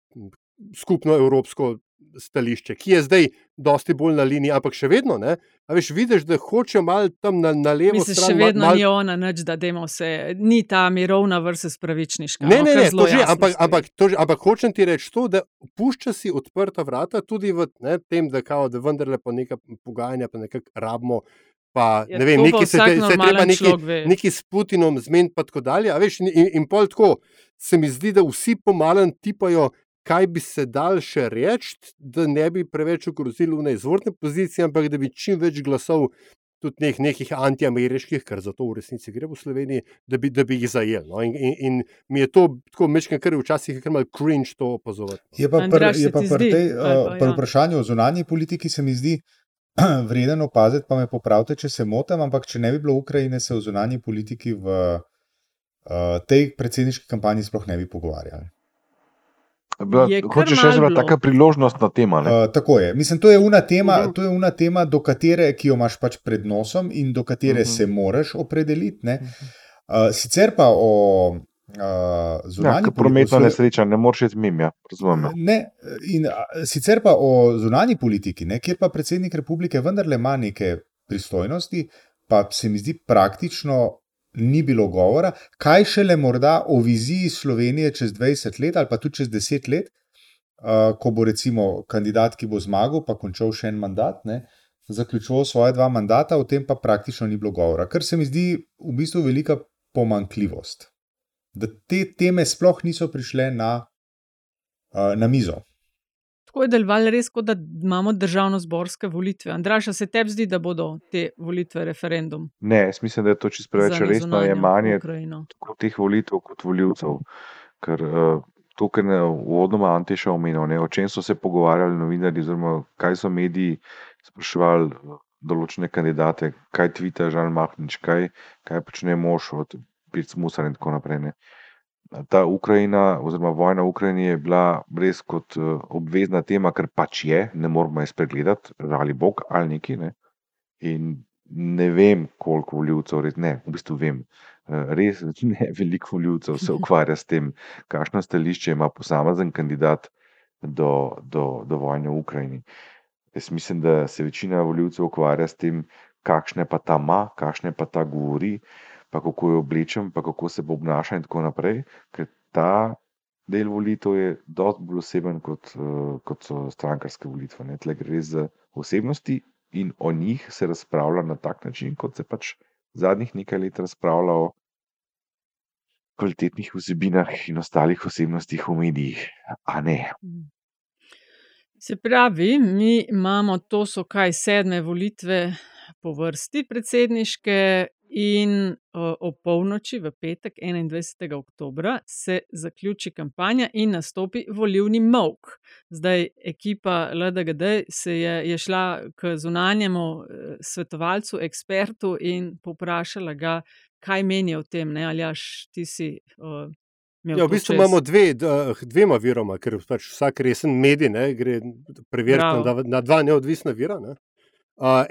skupno evropsko stališče, ki je zdaj dosti bolj na liniji, ampak še vedno, ne, veš, vidiš, da hoče malo tam na, na levo Mislim, stran. Še vedno mal, mal... ni ona, nič, da demo se, ni ta mirovna vrsta spravičniška. Ne, ne, ne, to že, ampak, ampak, to že, ampak hočem ti reči to, da pušča si odprta vrata tudi v ne, tem, da kao, da vendarle po neka pogajanja, pa nekako rabimo. Pa, ja, ne vem, neki se, se treba neki, neki s Putinom zmeniti, pa tako dalje. Veš, in, in, in pol tako se mi zdi, da vsi pomalen tipajo, kaj bi se dal še reči, da ne bi preveč ogrozili v neizvorne pozicije, ampak da bi čim več glasov, tudi nek, nekih antiameriških, kar za to v resnici gre v Sloveniji, da bi, da bi jih zajel. No? In, in, in mi je to tako mečkaj, kar včasih je kar mal cringe to opazovati. Je pa pri uh, vprašanju o zunanji politiki se mi zdi. Vreden opaziti, pa me popravite, če se motim, ampak če ne bi bilo Ukrajine, se o zunanji politiki v uh, tej predsedniški kampanji sploh ne bi pogovarjali. Hočeš reči, da je taka priložnostna tema? Uh, tako je. Mislim, to je una tema, uh -huh. to je una tema do katere, ki jo imaš pač pred nosom in do katere uh -huh. se moraš opredeliti. -huh. uh, sicer pa o. Uh, zunanji ja, prometna nesreča, ne moreš iti mimo, ja, razumem. Ne, in, a, sicer pa o zunanji politiki, ne, kjer pa predsednik republike vendarle ima neke pristojnosti, pa se mi zdi praktično ni bilo govora, kaj šele morda o viziji Slovenije čez 20 let ali pa tudi čez 10 let, uh, ko bo recimo kandidat, ki bo zmagal, pa končal še en mandat, ne, zaključoval svoje dva mandata, o tem pa praktično ni bilo govora. Kar se mi zdi v bistvu velika pomankljivost, da te teme sploh niso prišle na, uh, na mizo. Tako je delovalo res, kot da imamo državno-zborske volitve. Andraša, se tebi zdi, da bodo te volitve referendum? Ne, jaz mislim, da je to čisto preveč resno jemanje tako teh volitev kot voljivcev. Ker uh, to, kar je uvodoma Antiša omenil, ne, o čem so se pogovarjali novinarji, oziroma kaj so mediji spraševali eh, določene kandidate, kaj tvita Žan Mahnič, kaj, kaj počne mož od Pirc Musar in tako naprej. Ne ta Ukrajina, oziroma vojna v Ukrajini, je bila res kot uh, obvezna tema, ker pač je, ne moramo je spregledati, ali bog ali neki. Ne? In ne vem, koliko voljivcev, res ne, v bistvu vem. Uh, res ne, veliko voljivcev se ukvarja s tem, kakšno stališče ima posamezen kandidat do, do, do vojne v Ukrajini. Jaz mislim, da se večina voljivcev ukvarja s tem, kakšne pa ta ima, kakšne pa ta govori pa kako jo oblečem, pa kako se bo obnašal, in tako naprej. Ker ta del volitev je precej bolj oseben kot, uh, kot so strankarske volitve. Tle gre res za osebnosti in o njih se razpravlja na tak način, kot se pač zadnjih nekaj let razpravlja o kvalitetnih vsebinah in ostalih osebnostih v medijih, a ne. Se pravi, mi imamo to, so kaj sedme volitve po vrsti predsedniške, In uh, ob polnoči, v petek, 21. oktober, se zaključi kampanja in nastopi volivni mok. Zdaj, ekipa LDGD se je, je šla k zunanjemu uh, svetovalcu, ekspertu in poprašala ga, kaj meni o tem. Ne? Ali jaš ti si. Uh, Ja, v bistvu imamo dve, dvema viroma, ker pač vsak resen medij ne, gre preveriti na, na dva neodvisna vira. Ne. Uh,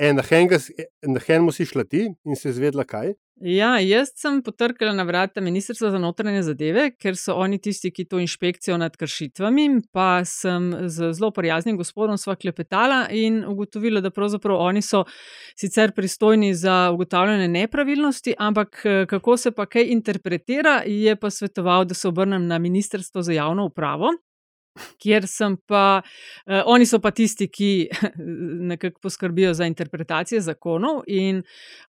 na Henmu si šla ti in si izvedela kaj? Ja, jaz sem potrkala na vrata Ministrstva za notranje zadeve, ker so oni tisti, ki to inšpekcijo nad kršitvami. Pa sem z zelo prijaznim gospodom sva klepetala in ugotovila, da pravzaprav oni so sicer pristojni za ugotavljanje nepravilnosti, ampak kako se pa kaj interpretira, je pa svetoval, da se obrnem na Ministrstvo za javno upravo. Kjer sem pa, uh, oni so pa tisti, ki nekako poskrbijo za interpretacije zakonov in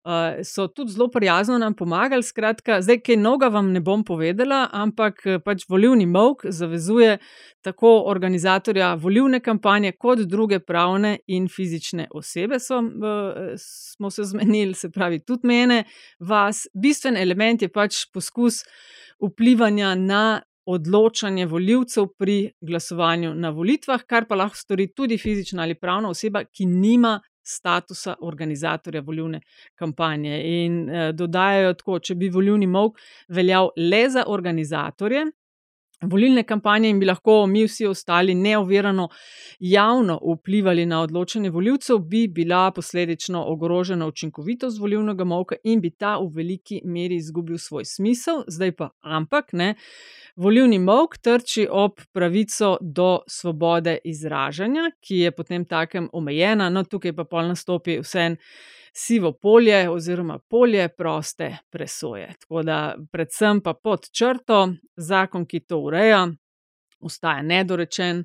uh, so tudi zelo prijazno nam pomagali. Skratka, zdaj, kaj novega vam ne bom povedala, ampak pač volivni mok zavezuje tako organizatorja volivne kampanje, kot druge pravne in fizične osebe. So, uh, smo se zmenili, se pravi, tudi mene, vas. Bistven element je pač poskus vplivanja na odločanje voljivcev pri glasovanju na volitvah, kar pa lahko stori tudi fizična ali pravna oseba, ki nima statusa organizatorja volivne kampanje. In eh, dodajajo tako, če bi volivni mok veljal le za organizatorje. Volilne kampanje in bi lahko mi vsi ostali neovirano javno vplivali na odločanje voljivcev, bi bila posledično ogrožena učinkovitost volilnega molka in bi ta v veliki meri izgubil svoj smisel. Zdaj pa, ampak ne, volilni molk trči ob pravico do svobode izražanja, ki je potem takem omejena, no tukaj pa pol nastopi vse en sivo polje oziroma polje proste presoje. Tako da, predvsem pa pod črto, zakon, ki to ureja, ostaja nedorečen,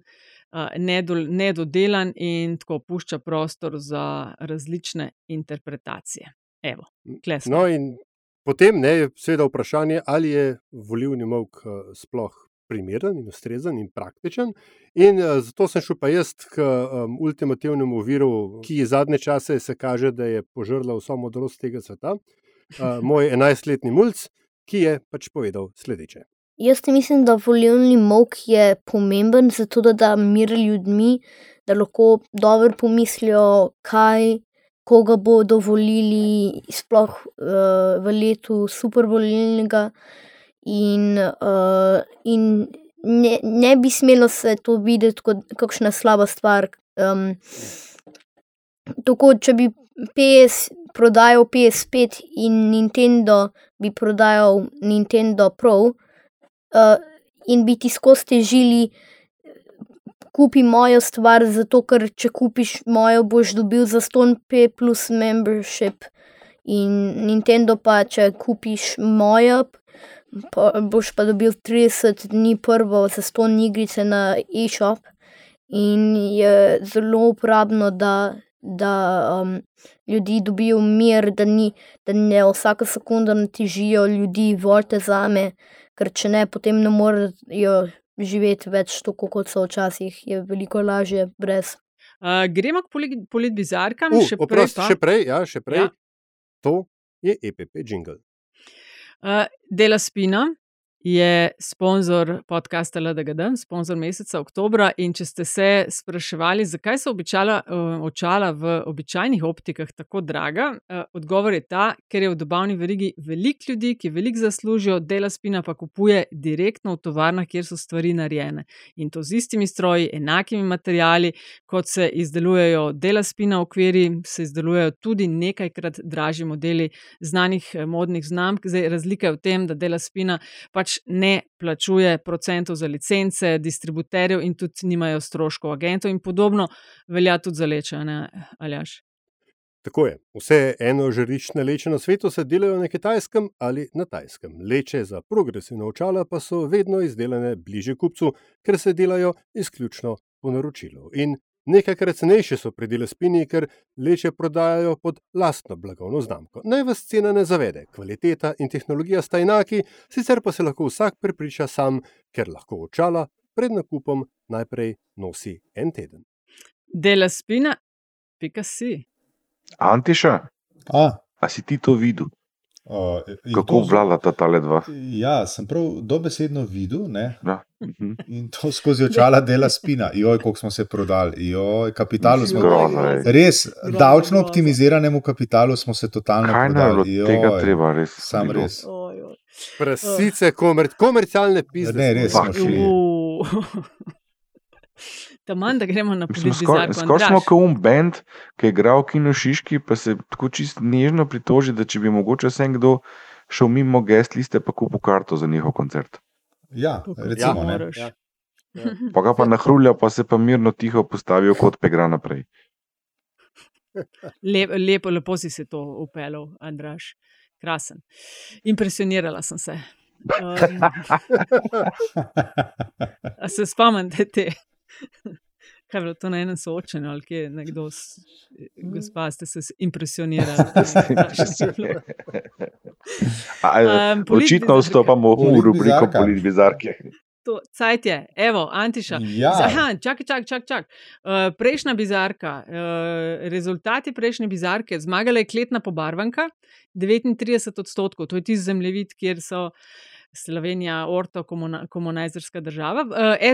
nedodelan in tako pušča prostor za različne interpretacije. Evo, no, in potem ne, je seveda vprašanje, ali je volivni mok sploh primeren in ustrezen in praktičen. In uh, zato sem šel pa jaz k um, ultimativnemu viru, ki zadnje čase se kaže, da je požrla vso modrost tega sveta, uh, moj 11-letni mulj, ki je pač povedal sledeče. Jaz mislim, da volilni mok je pomemben, zato da da mir ljudmi, da lahko dobro pomislijo, kaj. Koga bodo volili, sploh uh, v letu supervolilnega, uh, in ne, ne bi smelo se to videti kot kakšna slaba stvar. Um, tako, če bi PS prodajal PS5 in Nintendo bi prodajal Nintendo Pro, uh, in bi ti skozi težili. Kupi mojo stvar, zato ker če kupiš mojo, boš dobil za ston P plus membership. In Nintendo pa, če kupiš mojo, pa boš pa dobil 30 dni prvo za ston igrice na e-shop. In je zelo uporabno, da, da um, ljudi dobijo mir, da, ni, da ne vsaka sekunda ne težijo ljudi, volite za me, ker če ne, potem ne morejo živeti več tako, kot so včasih, je veliko lažje brez. Uh, gremo k politbizarkam, Uh, še prej. oprosti, pa- še prej, ja, še prej. Ja. To je EPP jingle. Uh, Dela Spina je sponzor podcasta LDGD, sponzor meseca oktobra. In če ste se spraševali, zakaj so običala, uh, očala v običajnih optikah tako draga, uh, odgovor je ta, ker je v dobavni verigi veliko ljudi, ki veliko zaslužijo, Dela Spina pa kupuje direktno v tovarnah, kjer so stvari narejene. In to z istimi stroji, enakimi materiali, kot se izdelujejo Dela Spina okviri, se izdelujejo tudi nekajkrat dražji modeli znanih eh, modnih znamk. Zdaj, razlika je v tem, da Dela Spina pač ne plačuje procentov za licence, distributerjev in tudi nimajo stroškov agentov, in podobno velja tudi za leče, ne, Aljaš. Tako je. Vse eno žariščne leče na svetu se delajo na kitajskem ali na tajskem. Leče za progresivna očala pa so vedno izdelane bliže kupcu, ker se delajo izključno po naročilu. In nekajkrat cenejše so pri delu spini, ker leče prodajajo pod lastno blagovno znamko. Naj vas cena ne zavede, kvaliteta in tehnologija sta enaki, sicer pa se lahko vsak prepriča sam, ker lahko očala pred nakupom najprej nosi en teden. Dela spina, pika si. Antiša, A, a si ti to videl? Uh, Kako obvladata ta le dva? Ja, sem prav dobesedno videl. Ne? Ja. mhm. In to skozi očala dela spina. Joj, koliko smo se prodali, joj, kapitalu smo Groza je. Res, davčno optimiziranemu kapitalu smo se totalno Kaj prodali. bilo tega Joj, treba res? Sam bilo? res. Prasice, komer, komercialne pizde. Ne, res smo šli. Uh. Taman, da gremo na Mislim, Skoraj skor smo kot un bend, ki je igral v Kino Šiški, pa se tako čist nežno pritoži, da če bi mogoče vsem kdo šel mimo gest liste, pa kupil karto za njihov koncert. Ja, recimo. kot ne. moraš. Ja. Pa ga pa nahrulja, pa se pa mirno tiho postavijo, kot pa igra naprej. Lep, lepo, lepo si se to upeljal, Andraš. Krasen. Impresionirala sem se. Um, A se spomnite te? Kaj je bilo to na enem soočenju, ali kje je nekdo, s- gospa, ste se impresionirali? Um, Očitno vstopamo v rubriko politbizarke. To, cajt je, evo, Antiša. Ja. Aha, čakaj, čakaj, čakaj. Čak. Uh, prejšnja bizarka, uh, rezultati prejšnje bizarke, zmagala je kletna pobarvanka, 39 odstotkov, to je tisti zemljevid, kjer so Slovenija, orto, komuna, komunajzerska država.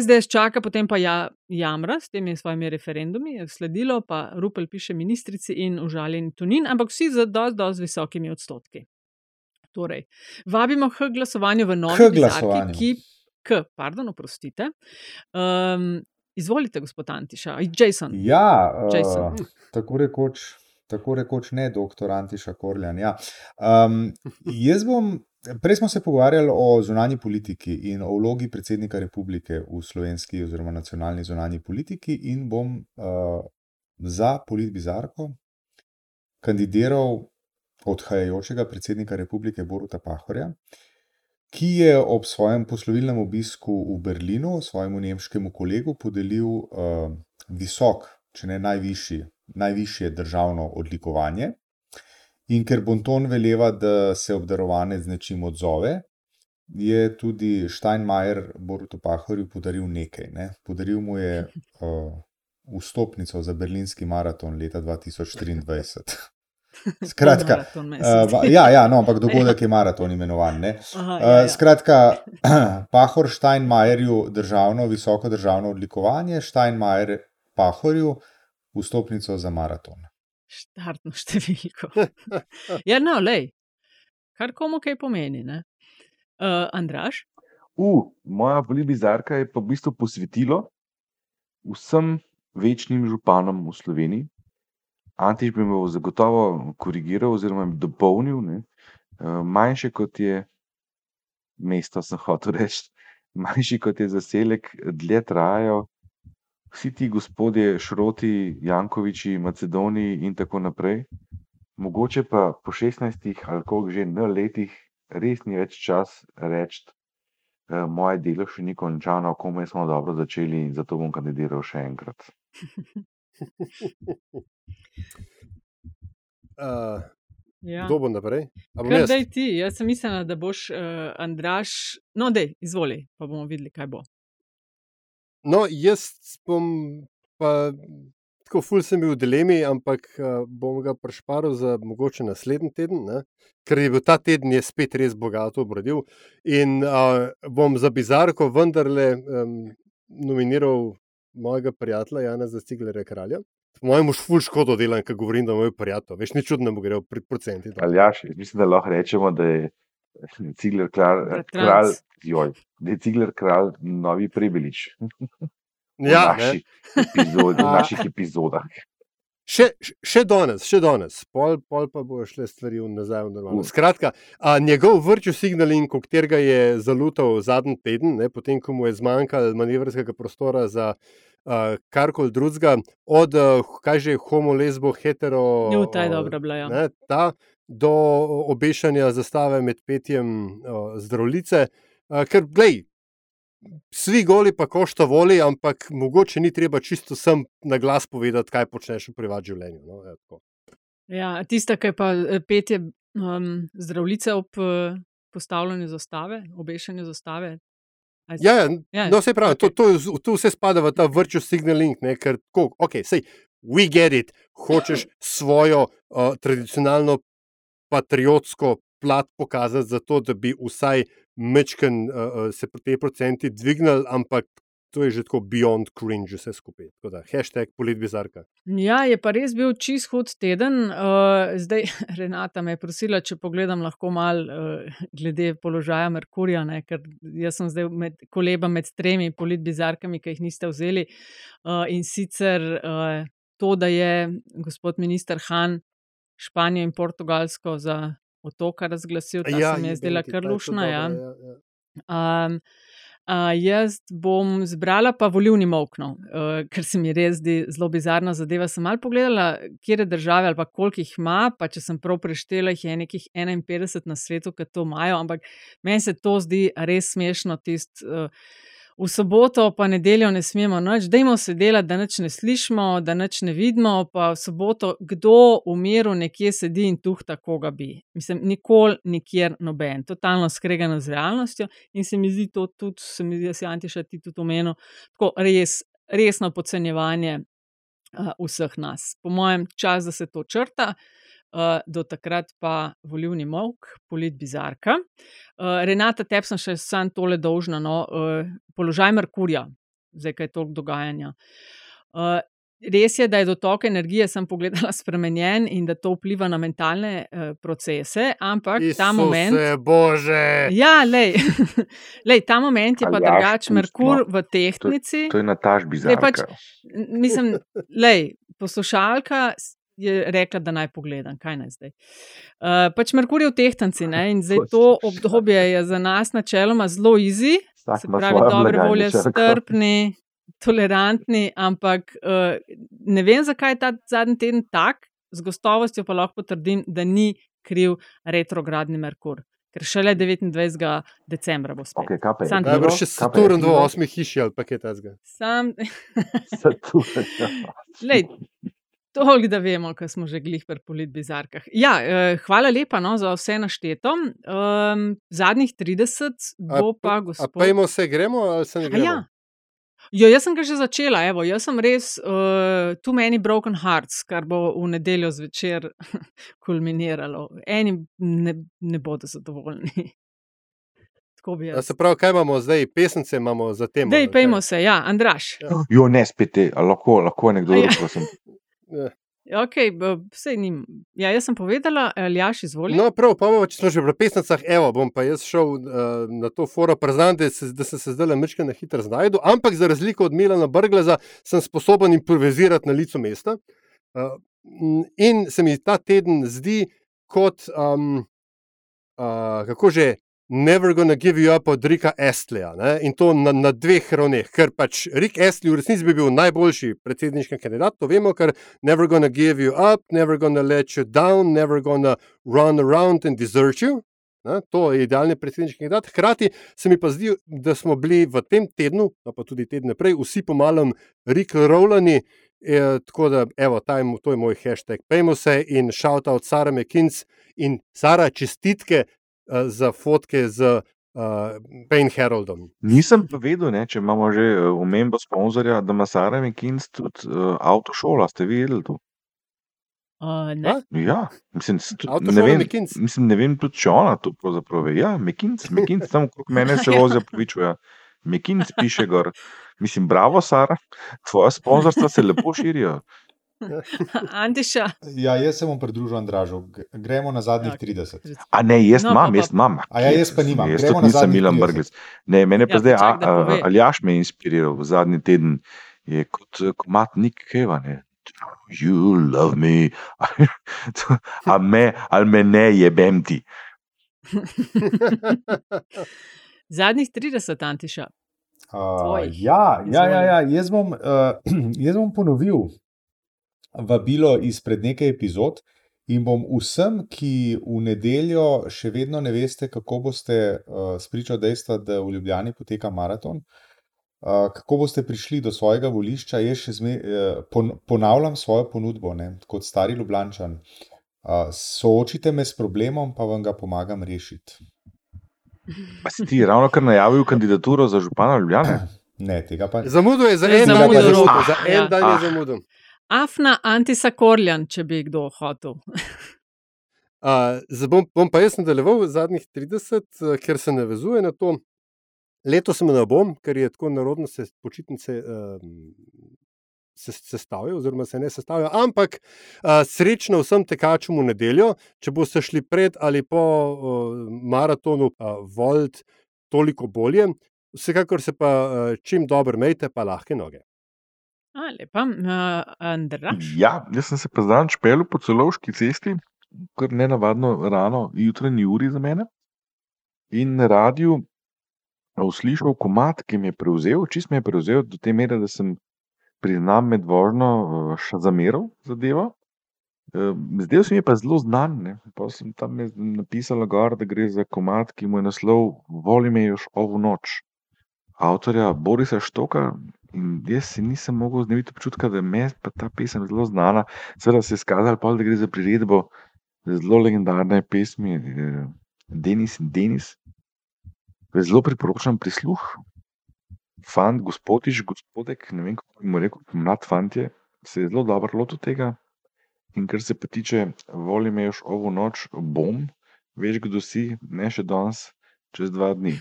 SDS čaka, potem pa ja, jamra s temi svojimi referendumi, sledilo pa Rupel piše ministrici in užaljen Tunin, ampak vsi z dosti, dosti visokimi odstotki. Torej, vabimo k glasovanju v novi glasovanju. ki K, pardon, oprostite. Um, izvolite, gospod Antiša, Jason. Ja, Jason. uh, tako rekoč. Tako rekoč ne, doktor Antiša Korljan. Ja. Um, jaz bom, prej smo se pogovarjali o zunanji politiki in o vlogi predsednika republike v slovenski oziroma nacionalni zunanji politiki, in bom uh, za politbizarko kandidiral odhajajočega predsednika republike Boruta Pahorja, ki je ob svojem poslovilnem obisku v Berlinu svojemu nemškemu kolegu podelil uh, visok, če ne najvišji, najvišje državno odlikovanje. In ker Bonton veleva, da se obdarovanec z nečim odzove, je tudi Steinmeier Borutu Pahorju podaril nekaj. Ne? Podaril mu je uh, vstopnico za berlinski maraton leta 2023. Skratka, uh, ja, ja, no, ampak dogodek je maraton imenovan. Ne? Aha, Uh, ja, ja. Skratka, Pahor Steinmeierju državno, visoko državno odlikovanje, Steinmeier Pahorju vstopnico za maraton. Štartno številko. ja, no, lej, kar komu kaj pomeni. Ne? Uh, Andraš? Uh, moja politbizarka je pa v bistvu posvetilo vsem večnim županom v Sloveniji. Antiš bi me zagotovo korigiral oziroma dopolnil. Ne? Eh, Manjše kot je mesto, sem hotel reči, manjši kot je zaselek, dlje trajajo. Vsi ti gospodje, Šroti, Jankoviči, Macedoniji in tako naprej. Mogoče pa po 16 ali koliko že na letih res ni več čas reči, eh, moje delo še ni končano, komaj smo dobro začeli in zato bom kandidiral še enkrat. Uh, Ja. Kdo bo naprej? A bom Kar jaz? daj ti, jaz sem mislila, da boš uh, Andraš. No, dej, izvoli, pa bomo videli, kaj bo. No, jaz bom pa tako ful sem bil v dilemi, ampak uh, bom ga prešparil za mogoče naslednji teden, ne? ker je bil ta teden je spet res bogato obrodil. In uh, bom za bizarko vendarle um, nominiral mojega prijatelja Jana Zaciglerja kralja. Po mojem, už ful škodo delam, ko govorim, da je moj prijatelj. Veš, ni čudno, da mu gre pri procentih. dol. Aljaš, mislim, da lahko rečemo, da je Cigler kralj, Bratranec. kralj, joj, je Cigler kralj novi prebelič. Ja, naši ne. epizodi, v naših epizodah. Še, še- danes, še danes, pol, pol pa bo šle stvari nazaj v normalno. Uh. Skratka, a, njegov virtual signaling, katerega je zalutal zadnji teden, ne, potem ko mu je zmanjkalo manevrskega prostora za uh, karkoli drugega, od uh, kaj že homo, lesbo, hetero. Jo, ta je dobra bila, ja. Ne, ta, do obešanja zastave med petjem uh, zdravnice. Uh, ker, glej, Svi goli pa košta voli, ampak mogoče ni treba čisto sem na glas povedati, kaj počneš v privatnem življenju. No? Ja, tako. Ja, tista, ki pa eh, petje um, zdravnice ob uh, postavljanju zastave, obešanju zastave. Je- Ja, ja, Ja, no, se pravi, to, to, z- to vse spada v ta virtual signaling, ne, ker tako, ok, sej, we get it, hočeš svojo uh, tradicionalno patriotsko plat pokazati, zato da bi vsaj mečken uh, uh, se te procenti dvignili, ampak to je že tako beyond cringe vse skupaj. Tako da, hashtag politbizarka. Ja, je pa res bil čist hud teden. Uh, zdaj, Renata me je prosila, če pogledam lahko mal uh, glede položaja Merkurja, ne, ker jaz sem zdaj med, koleba med tremi politbizarkami, ki jih niste vzeli. Uh, in sicer uh, to, da je gospod minister Han Španijo in Portugalsko za otoka razglasil, ta ja, se mi je zdela je kar lušna. Ja. ja, ja. Um, uh, jaz bom zbrala pa volivni mokno, uh, ker se mi res zdi zelo bizarna zadeva. Sem malo pogledala, kje države ali pa koliko jih ima, pa če sem prav preštela, jih je nekih 51 na svetu, ki to imajo, ampak meni se to zdi res smešno. Tist, uh, v soboto pa nedeljo ne smemo nič, dajmo se delati, da nič ne slišimo, da nič ne vidimo, pa v soboto kdo v miru nekje sedi in tuhta, koga bi. Mislim, nikoli, nikjer noben, totalno skregano z realnostjo in se mi zdi to tudi, se mi zdi, da si Antiša ti tudi omenil, tako res, resno podcenjevanje uh, vseh nas. Po mojem, čas, da se to črta. Do takrat pa volivni mok, polit bizarka. Uh, Renata, tebi sem še sam tole dolžna, no, uh, položaj Merkurja, zdaj kaj je toliko dogajanja. Res je, da je dotok energije, sem pogledala, spremenjen in da to vpliva na mentalne uh, procese, ampak Isuse ta moment. Bože! Ja, lej, lej, ta moment je pa drugačen, Merkur pustimo. v tehtnici. To je Nataš Zdaj pač, bizarka. n- mislim, lej, poslušalka je rekla, da naj pogledam, kaj naj zdaj. Uh, pač Merkur je v tehtnici ne, in zdaj to obdobje je za nas načeloma zelo easy, Vsak se pravi, dobre volje, strpni, tolerantni, ampak uh, ne vem, zakaj je ta zadnji teden tak, z gostovostjo pa lahko potrdim, da ni kriv retrogradni Merkur. Ker šele 29. decembra bo spet. Okay, kaj je? Najbrž še Saturn v osmi hiši ali pa kaj takega. Sam, Saturn. Lej, toliko, da vemo, kaj smo že glih pri politbizarkah. Ja, eh, hvala lepa no, za vse našteto. Um, zadnjih 30 bo pa A gospod. pejmo se, gremo ali se ne A gremo? Ja. Jo, jaz sem ga že začela, evo, jaz sem res uh, too many broken hearts, kar bo v nedeljo zvečer kulminiralo. Eni ne, ne bodo zadovoljni. Tako bi A jaz. se pravi, kaj imamo zdaj, pesnice imamo za tem. Dej, pejmo se, ja, Andraš. Jo, ne spet a lahko, lahko nekdo A ja. drug, prosim. Ok, vse nim. Ja, jaz sem povedala, Aljaš, izvoli. No, prav, pa bomo, če smo že pri pesnicah, evo, bom pa jaz šel uh, na to foro, priznam, da, se, da sem se zdaj le mečke na hitro znašel, ampak za razliko od Milana Brgleza sem sposoben improvizirati na licu mesta. Uh, in se mi ta teden zdi kot, um, uh, kako že, Never gonna give you up od Rika Estleja. In to na, na dveh ravneh, ker pač Rik Estley v resnici bi bil najboljši predsedniški kandidat, to vemo, ker never gonna give you up, never gonna let you down, never gonna run around and desert you. Ne? To je idealni predsedniški kandidat. Hkrati se mi pa zdi, da smo bili v tem tednu, no pa tudi tedne prej, vsi pomalem Rik Rowlani. E, tako da, evo, ta je, mo- to je moj hashtag. Pejmo se in shout out Sara McKinz in Sara, čestitke uh, za fotke z uh, Payne Haroldom. Nisem pa vedel, ne, če imamo že eh, omembo sponzorja, da ima Sara Mekins tudi uh, avtošola. Ste vi vedeli to? Uh, ne. Ja, mislim, tudi- ne vem, Mekins? mislim, ne vem tudi, če ona to pravzaprav ve. Ja, Mekins, Mekins tam okrog mene se vozijo povičuja. Mekins piše gor. Mislim, bravo, Sara, tvoja sponzorstva se lepo širijo. Antiša. Ja, jaz se bom pridružil Andražu. Gremo na zadnjih 30. A ne, jaz No, imam, pa- jaz imam. A ja, jaz pa nimam. Jaz Gremo tudi nisem Milan 30. Brglec. Ne, mene pa Ja, zdaj počakaj, da a-. Aljaš me je inspiriral v zadnji teden. Je kot komat Nick Keva. Ne? You love me. A me, ali me ne jebem ti. Zadnjih 30, Antiša. Uh, ja, ja, ja, ja. Jaz, bom, uh, jaz bom ponovil vabilo izpred nekaj epizod in bom vsem, ki v nedeljo še vedno ne veste, kako boste uh, spričo dejstva, da v Ljubljani poteka maraton. Uh, kako boste prišli do svojega volišča, jaz še zme, uh, pon, ponavljam svojo ponudbo, ne, kot stari Ljubljančan. Uh, soočite me s problemom, pa vam ga pomagam rešiti. Pa si ti ravno kar najavil kandidaturo za župana Ljubljane? Ne, tega pa Zamudil je za en dan, je zamudil. zamudil, Ah, za en dan je Ah. zamudil. Afna Antisa Korjan, če bi kdo hotel. Uh, zdaj bom, bom pa jaz nadaljeval zadnjih 30, uh, ker se navezuje na to. Letos ne bom, ker je tako narodno se počitnice um, se sestavijo, oziroma se ne sestavijo. Ampak uh, srečno vsem tekačem v nedeljo, če boste šli pred ali po uh, maratonu uh, Volt, toliko bolje. Vsekakor se pa uh, čim dobro mejte, pa lahke noge. Lepa, uh, Andraš. Ja, jaz sem se pa zdaj špelil po celovški cesti, kar ne navadno rano, jutranji uri za mene. In na radiju uslišal komat, ki mi je prevzel, čist mi je prevzel do te mere, da sem priznam med vožnjo eh, še zameral zadevo. Eh, Zdel se mi je pa zelo znan. Ne. Pa sem tam napisala gor, da gre za komat, ki mu je naslov Voli me još ovu noč. avtorja Borisa Štoka. In jaz si nisem mogel znebiti občutka, da me je ta pesem zelo znana. Seveda se je izkazalo, pol, da gre za priredbo zelo legendarne pesmi eh, Denis in Denis. Zelo priporočam prisluh. Fant, gospodiš, gospodek, ne vem kako bi mu rekel, mlad fant je, se je zelo dobro lotil tega. In kar se pa tiče, volim imaš ovo noč, bom, veš, kdo si, ne še danes, čez dva dni.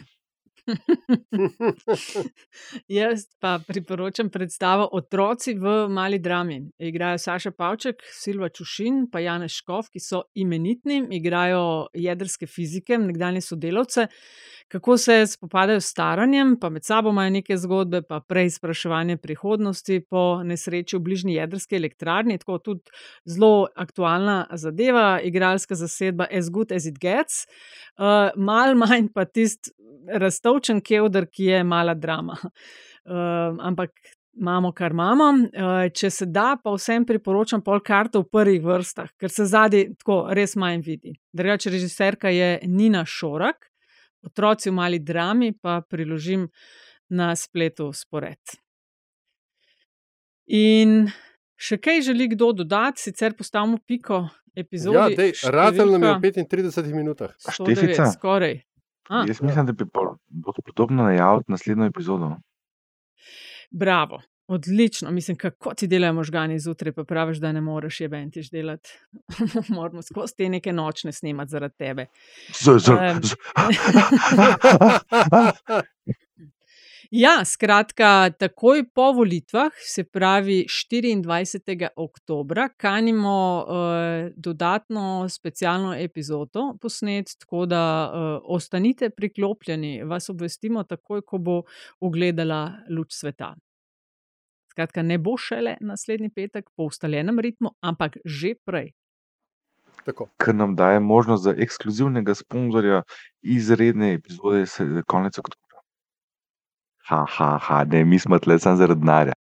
Jaz pa priporočam predstavo Otroci v mali drami. Igrajo Saša Pavček, Silva Čušin, pa Janez Škof, ki so imenitni, igrajo jedrske fizike, nekdanje sodelavce. Kako se spopadajo s staranjem, pa med sabo imajo neke zgodbe, pa preizpraševanje prihodnosti po nesreči v bližnji jedrski elektrarni. Tako tudi zelo aktualna zadeva, igralska zasedba As Good as It Gets. Uh, mal manj pa tisti raztovčen kevdr, ki je mala drama. Uh, ampak imamo, kar imamo. Uh, če se da, pa vsem priporočam pol karto v prvih vrstah, ker se zadnji tako res manj vidi. Drugače, režiserka je Nina Šorak, otroci v mali drami pa priložim na spletu spored. In še kaj želi kdo dodati, sicer postavimo piko epizodi. Ja, dej, Ratelj nam je v 35 minutah. 109, Štefica? skoraj. Jaz mislim, da bi bo podobno najaviti naslednjo epizodo. bravo, odlično. Mislim, kako ti delajo možgani zjutraj, pa praviš, da ne moreš je bentiš delati. Moramo skozi te neke nočne snemati zaradi tebe. Z, z, Em, z. Ja, skratka, takoj po volitvah, se pravi 24. oktobra, kanimo uh, dodatno specialno epizodo posnet, tako da uh, ostanite priklopljeni, vas obvestimo takoj, ko bo ugledala luč sveta. Skratka, ne bo šele naslednji petek po ustaljenem ritmu, ampak že prej. Ker nam daje možnost za ekskluzivnega sponzorja izredne epizode se- konec oktobra. Ha, ha, ha, ne, mi smo tle samo zaradi denarja.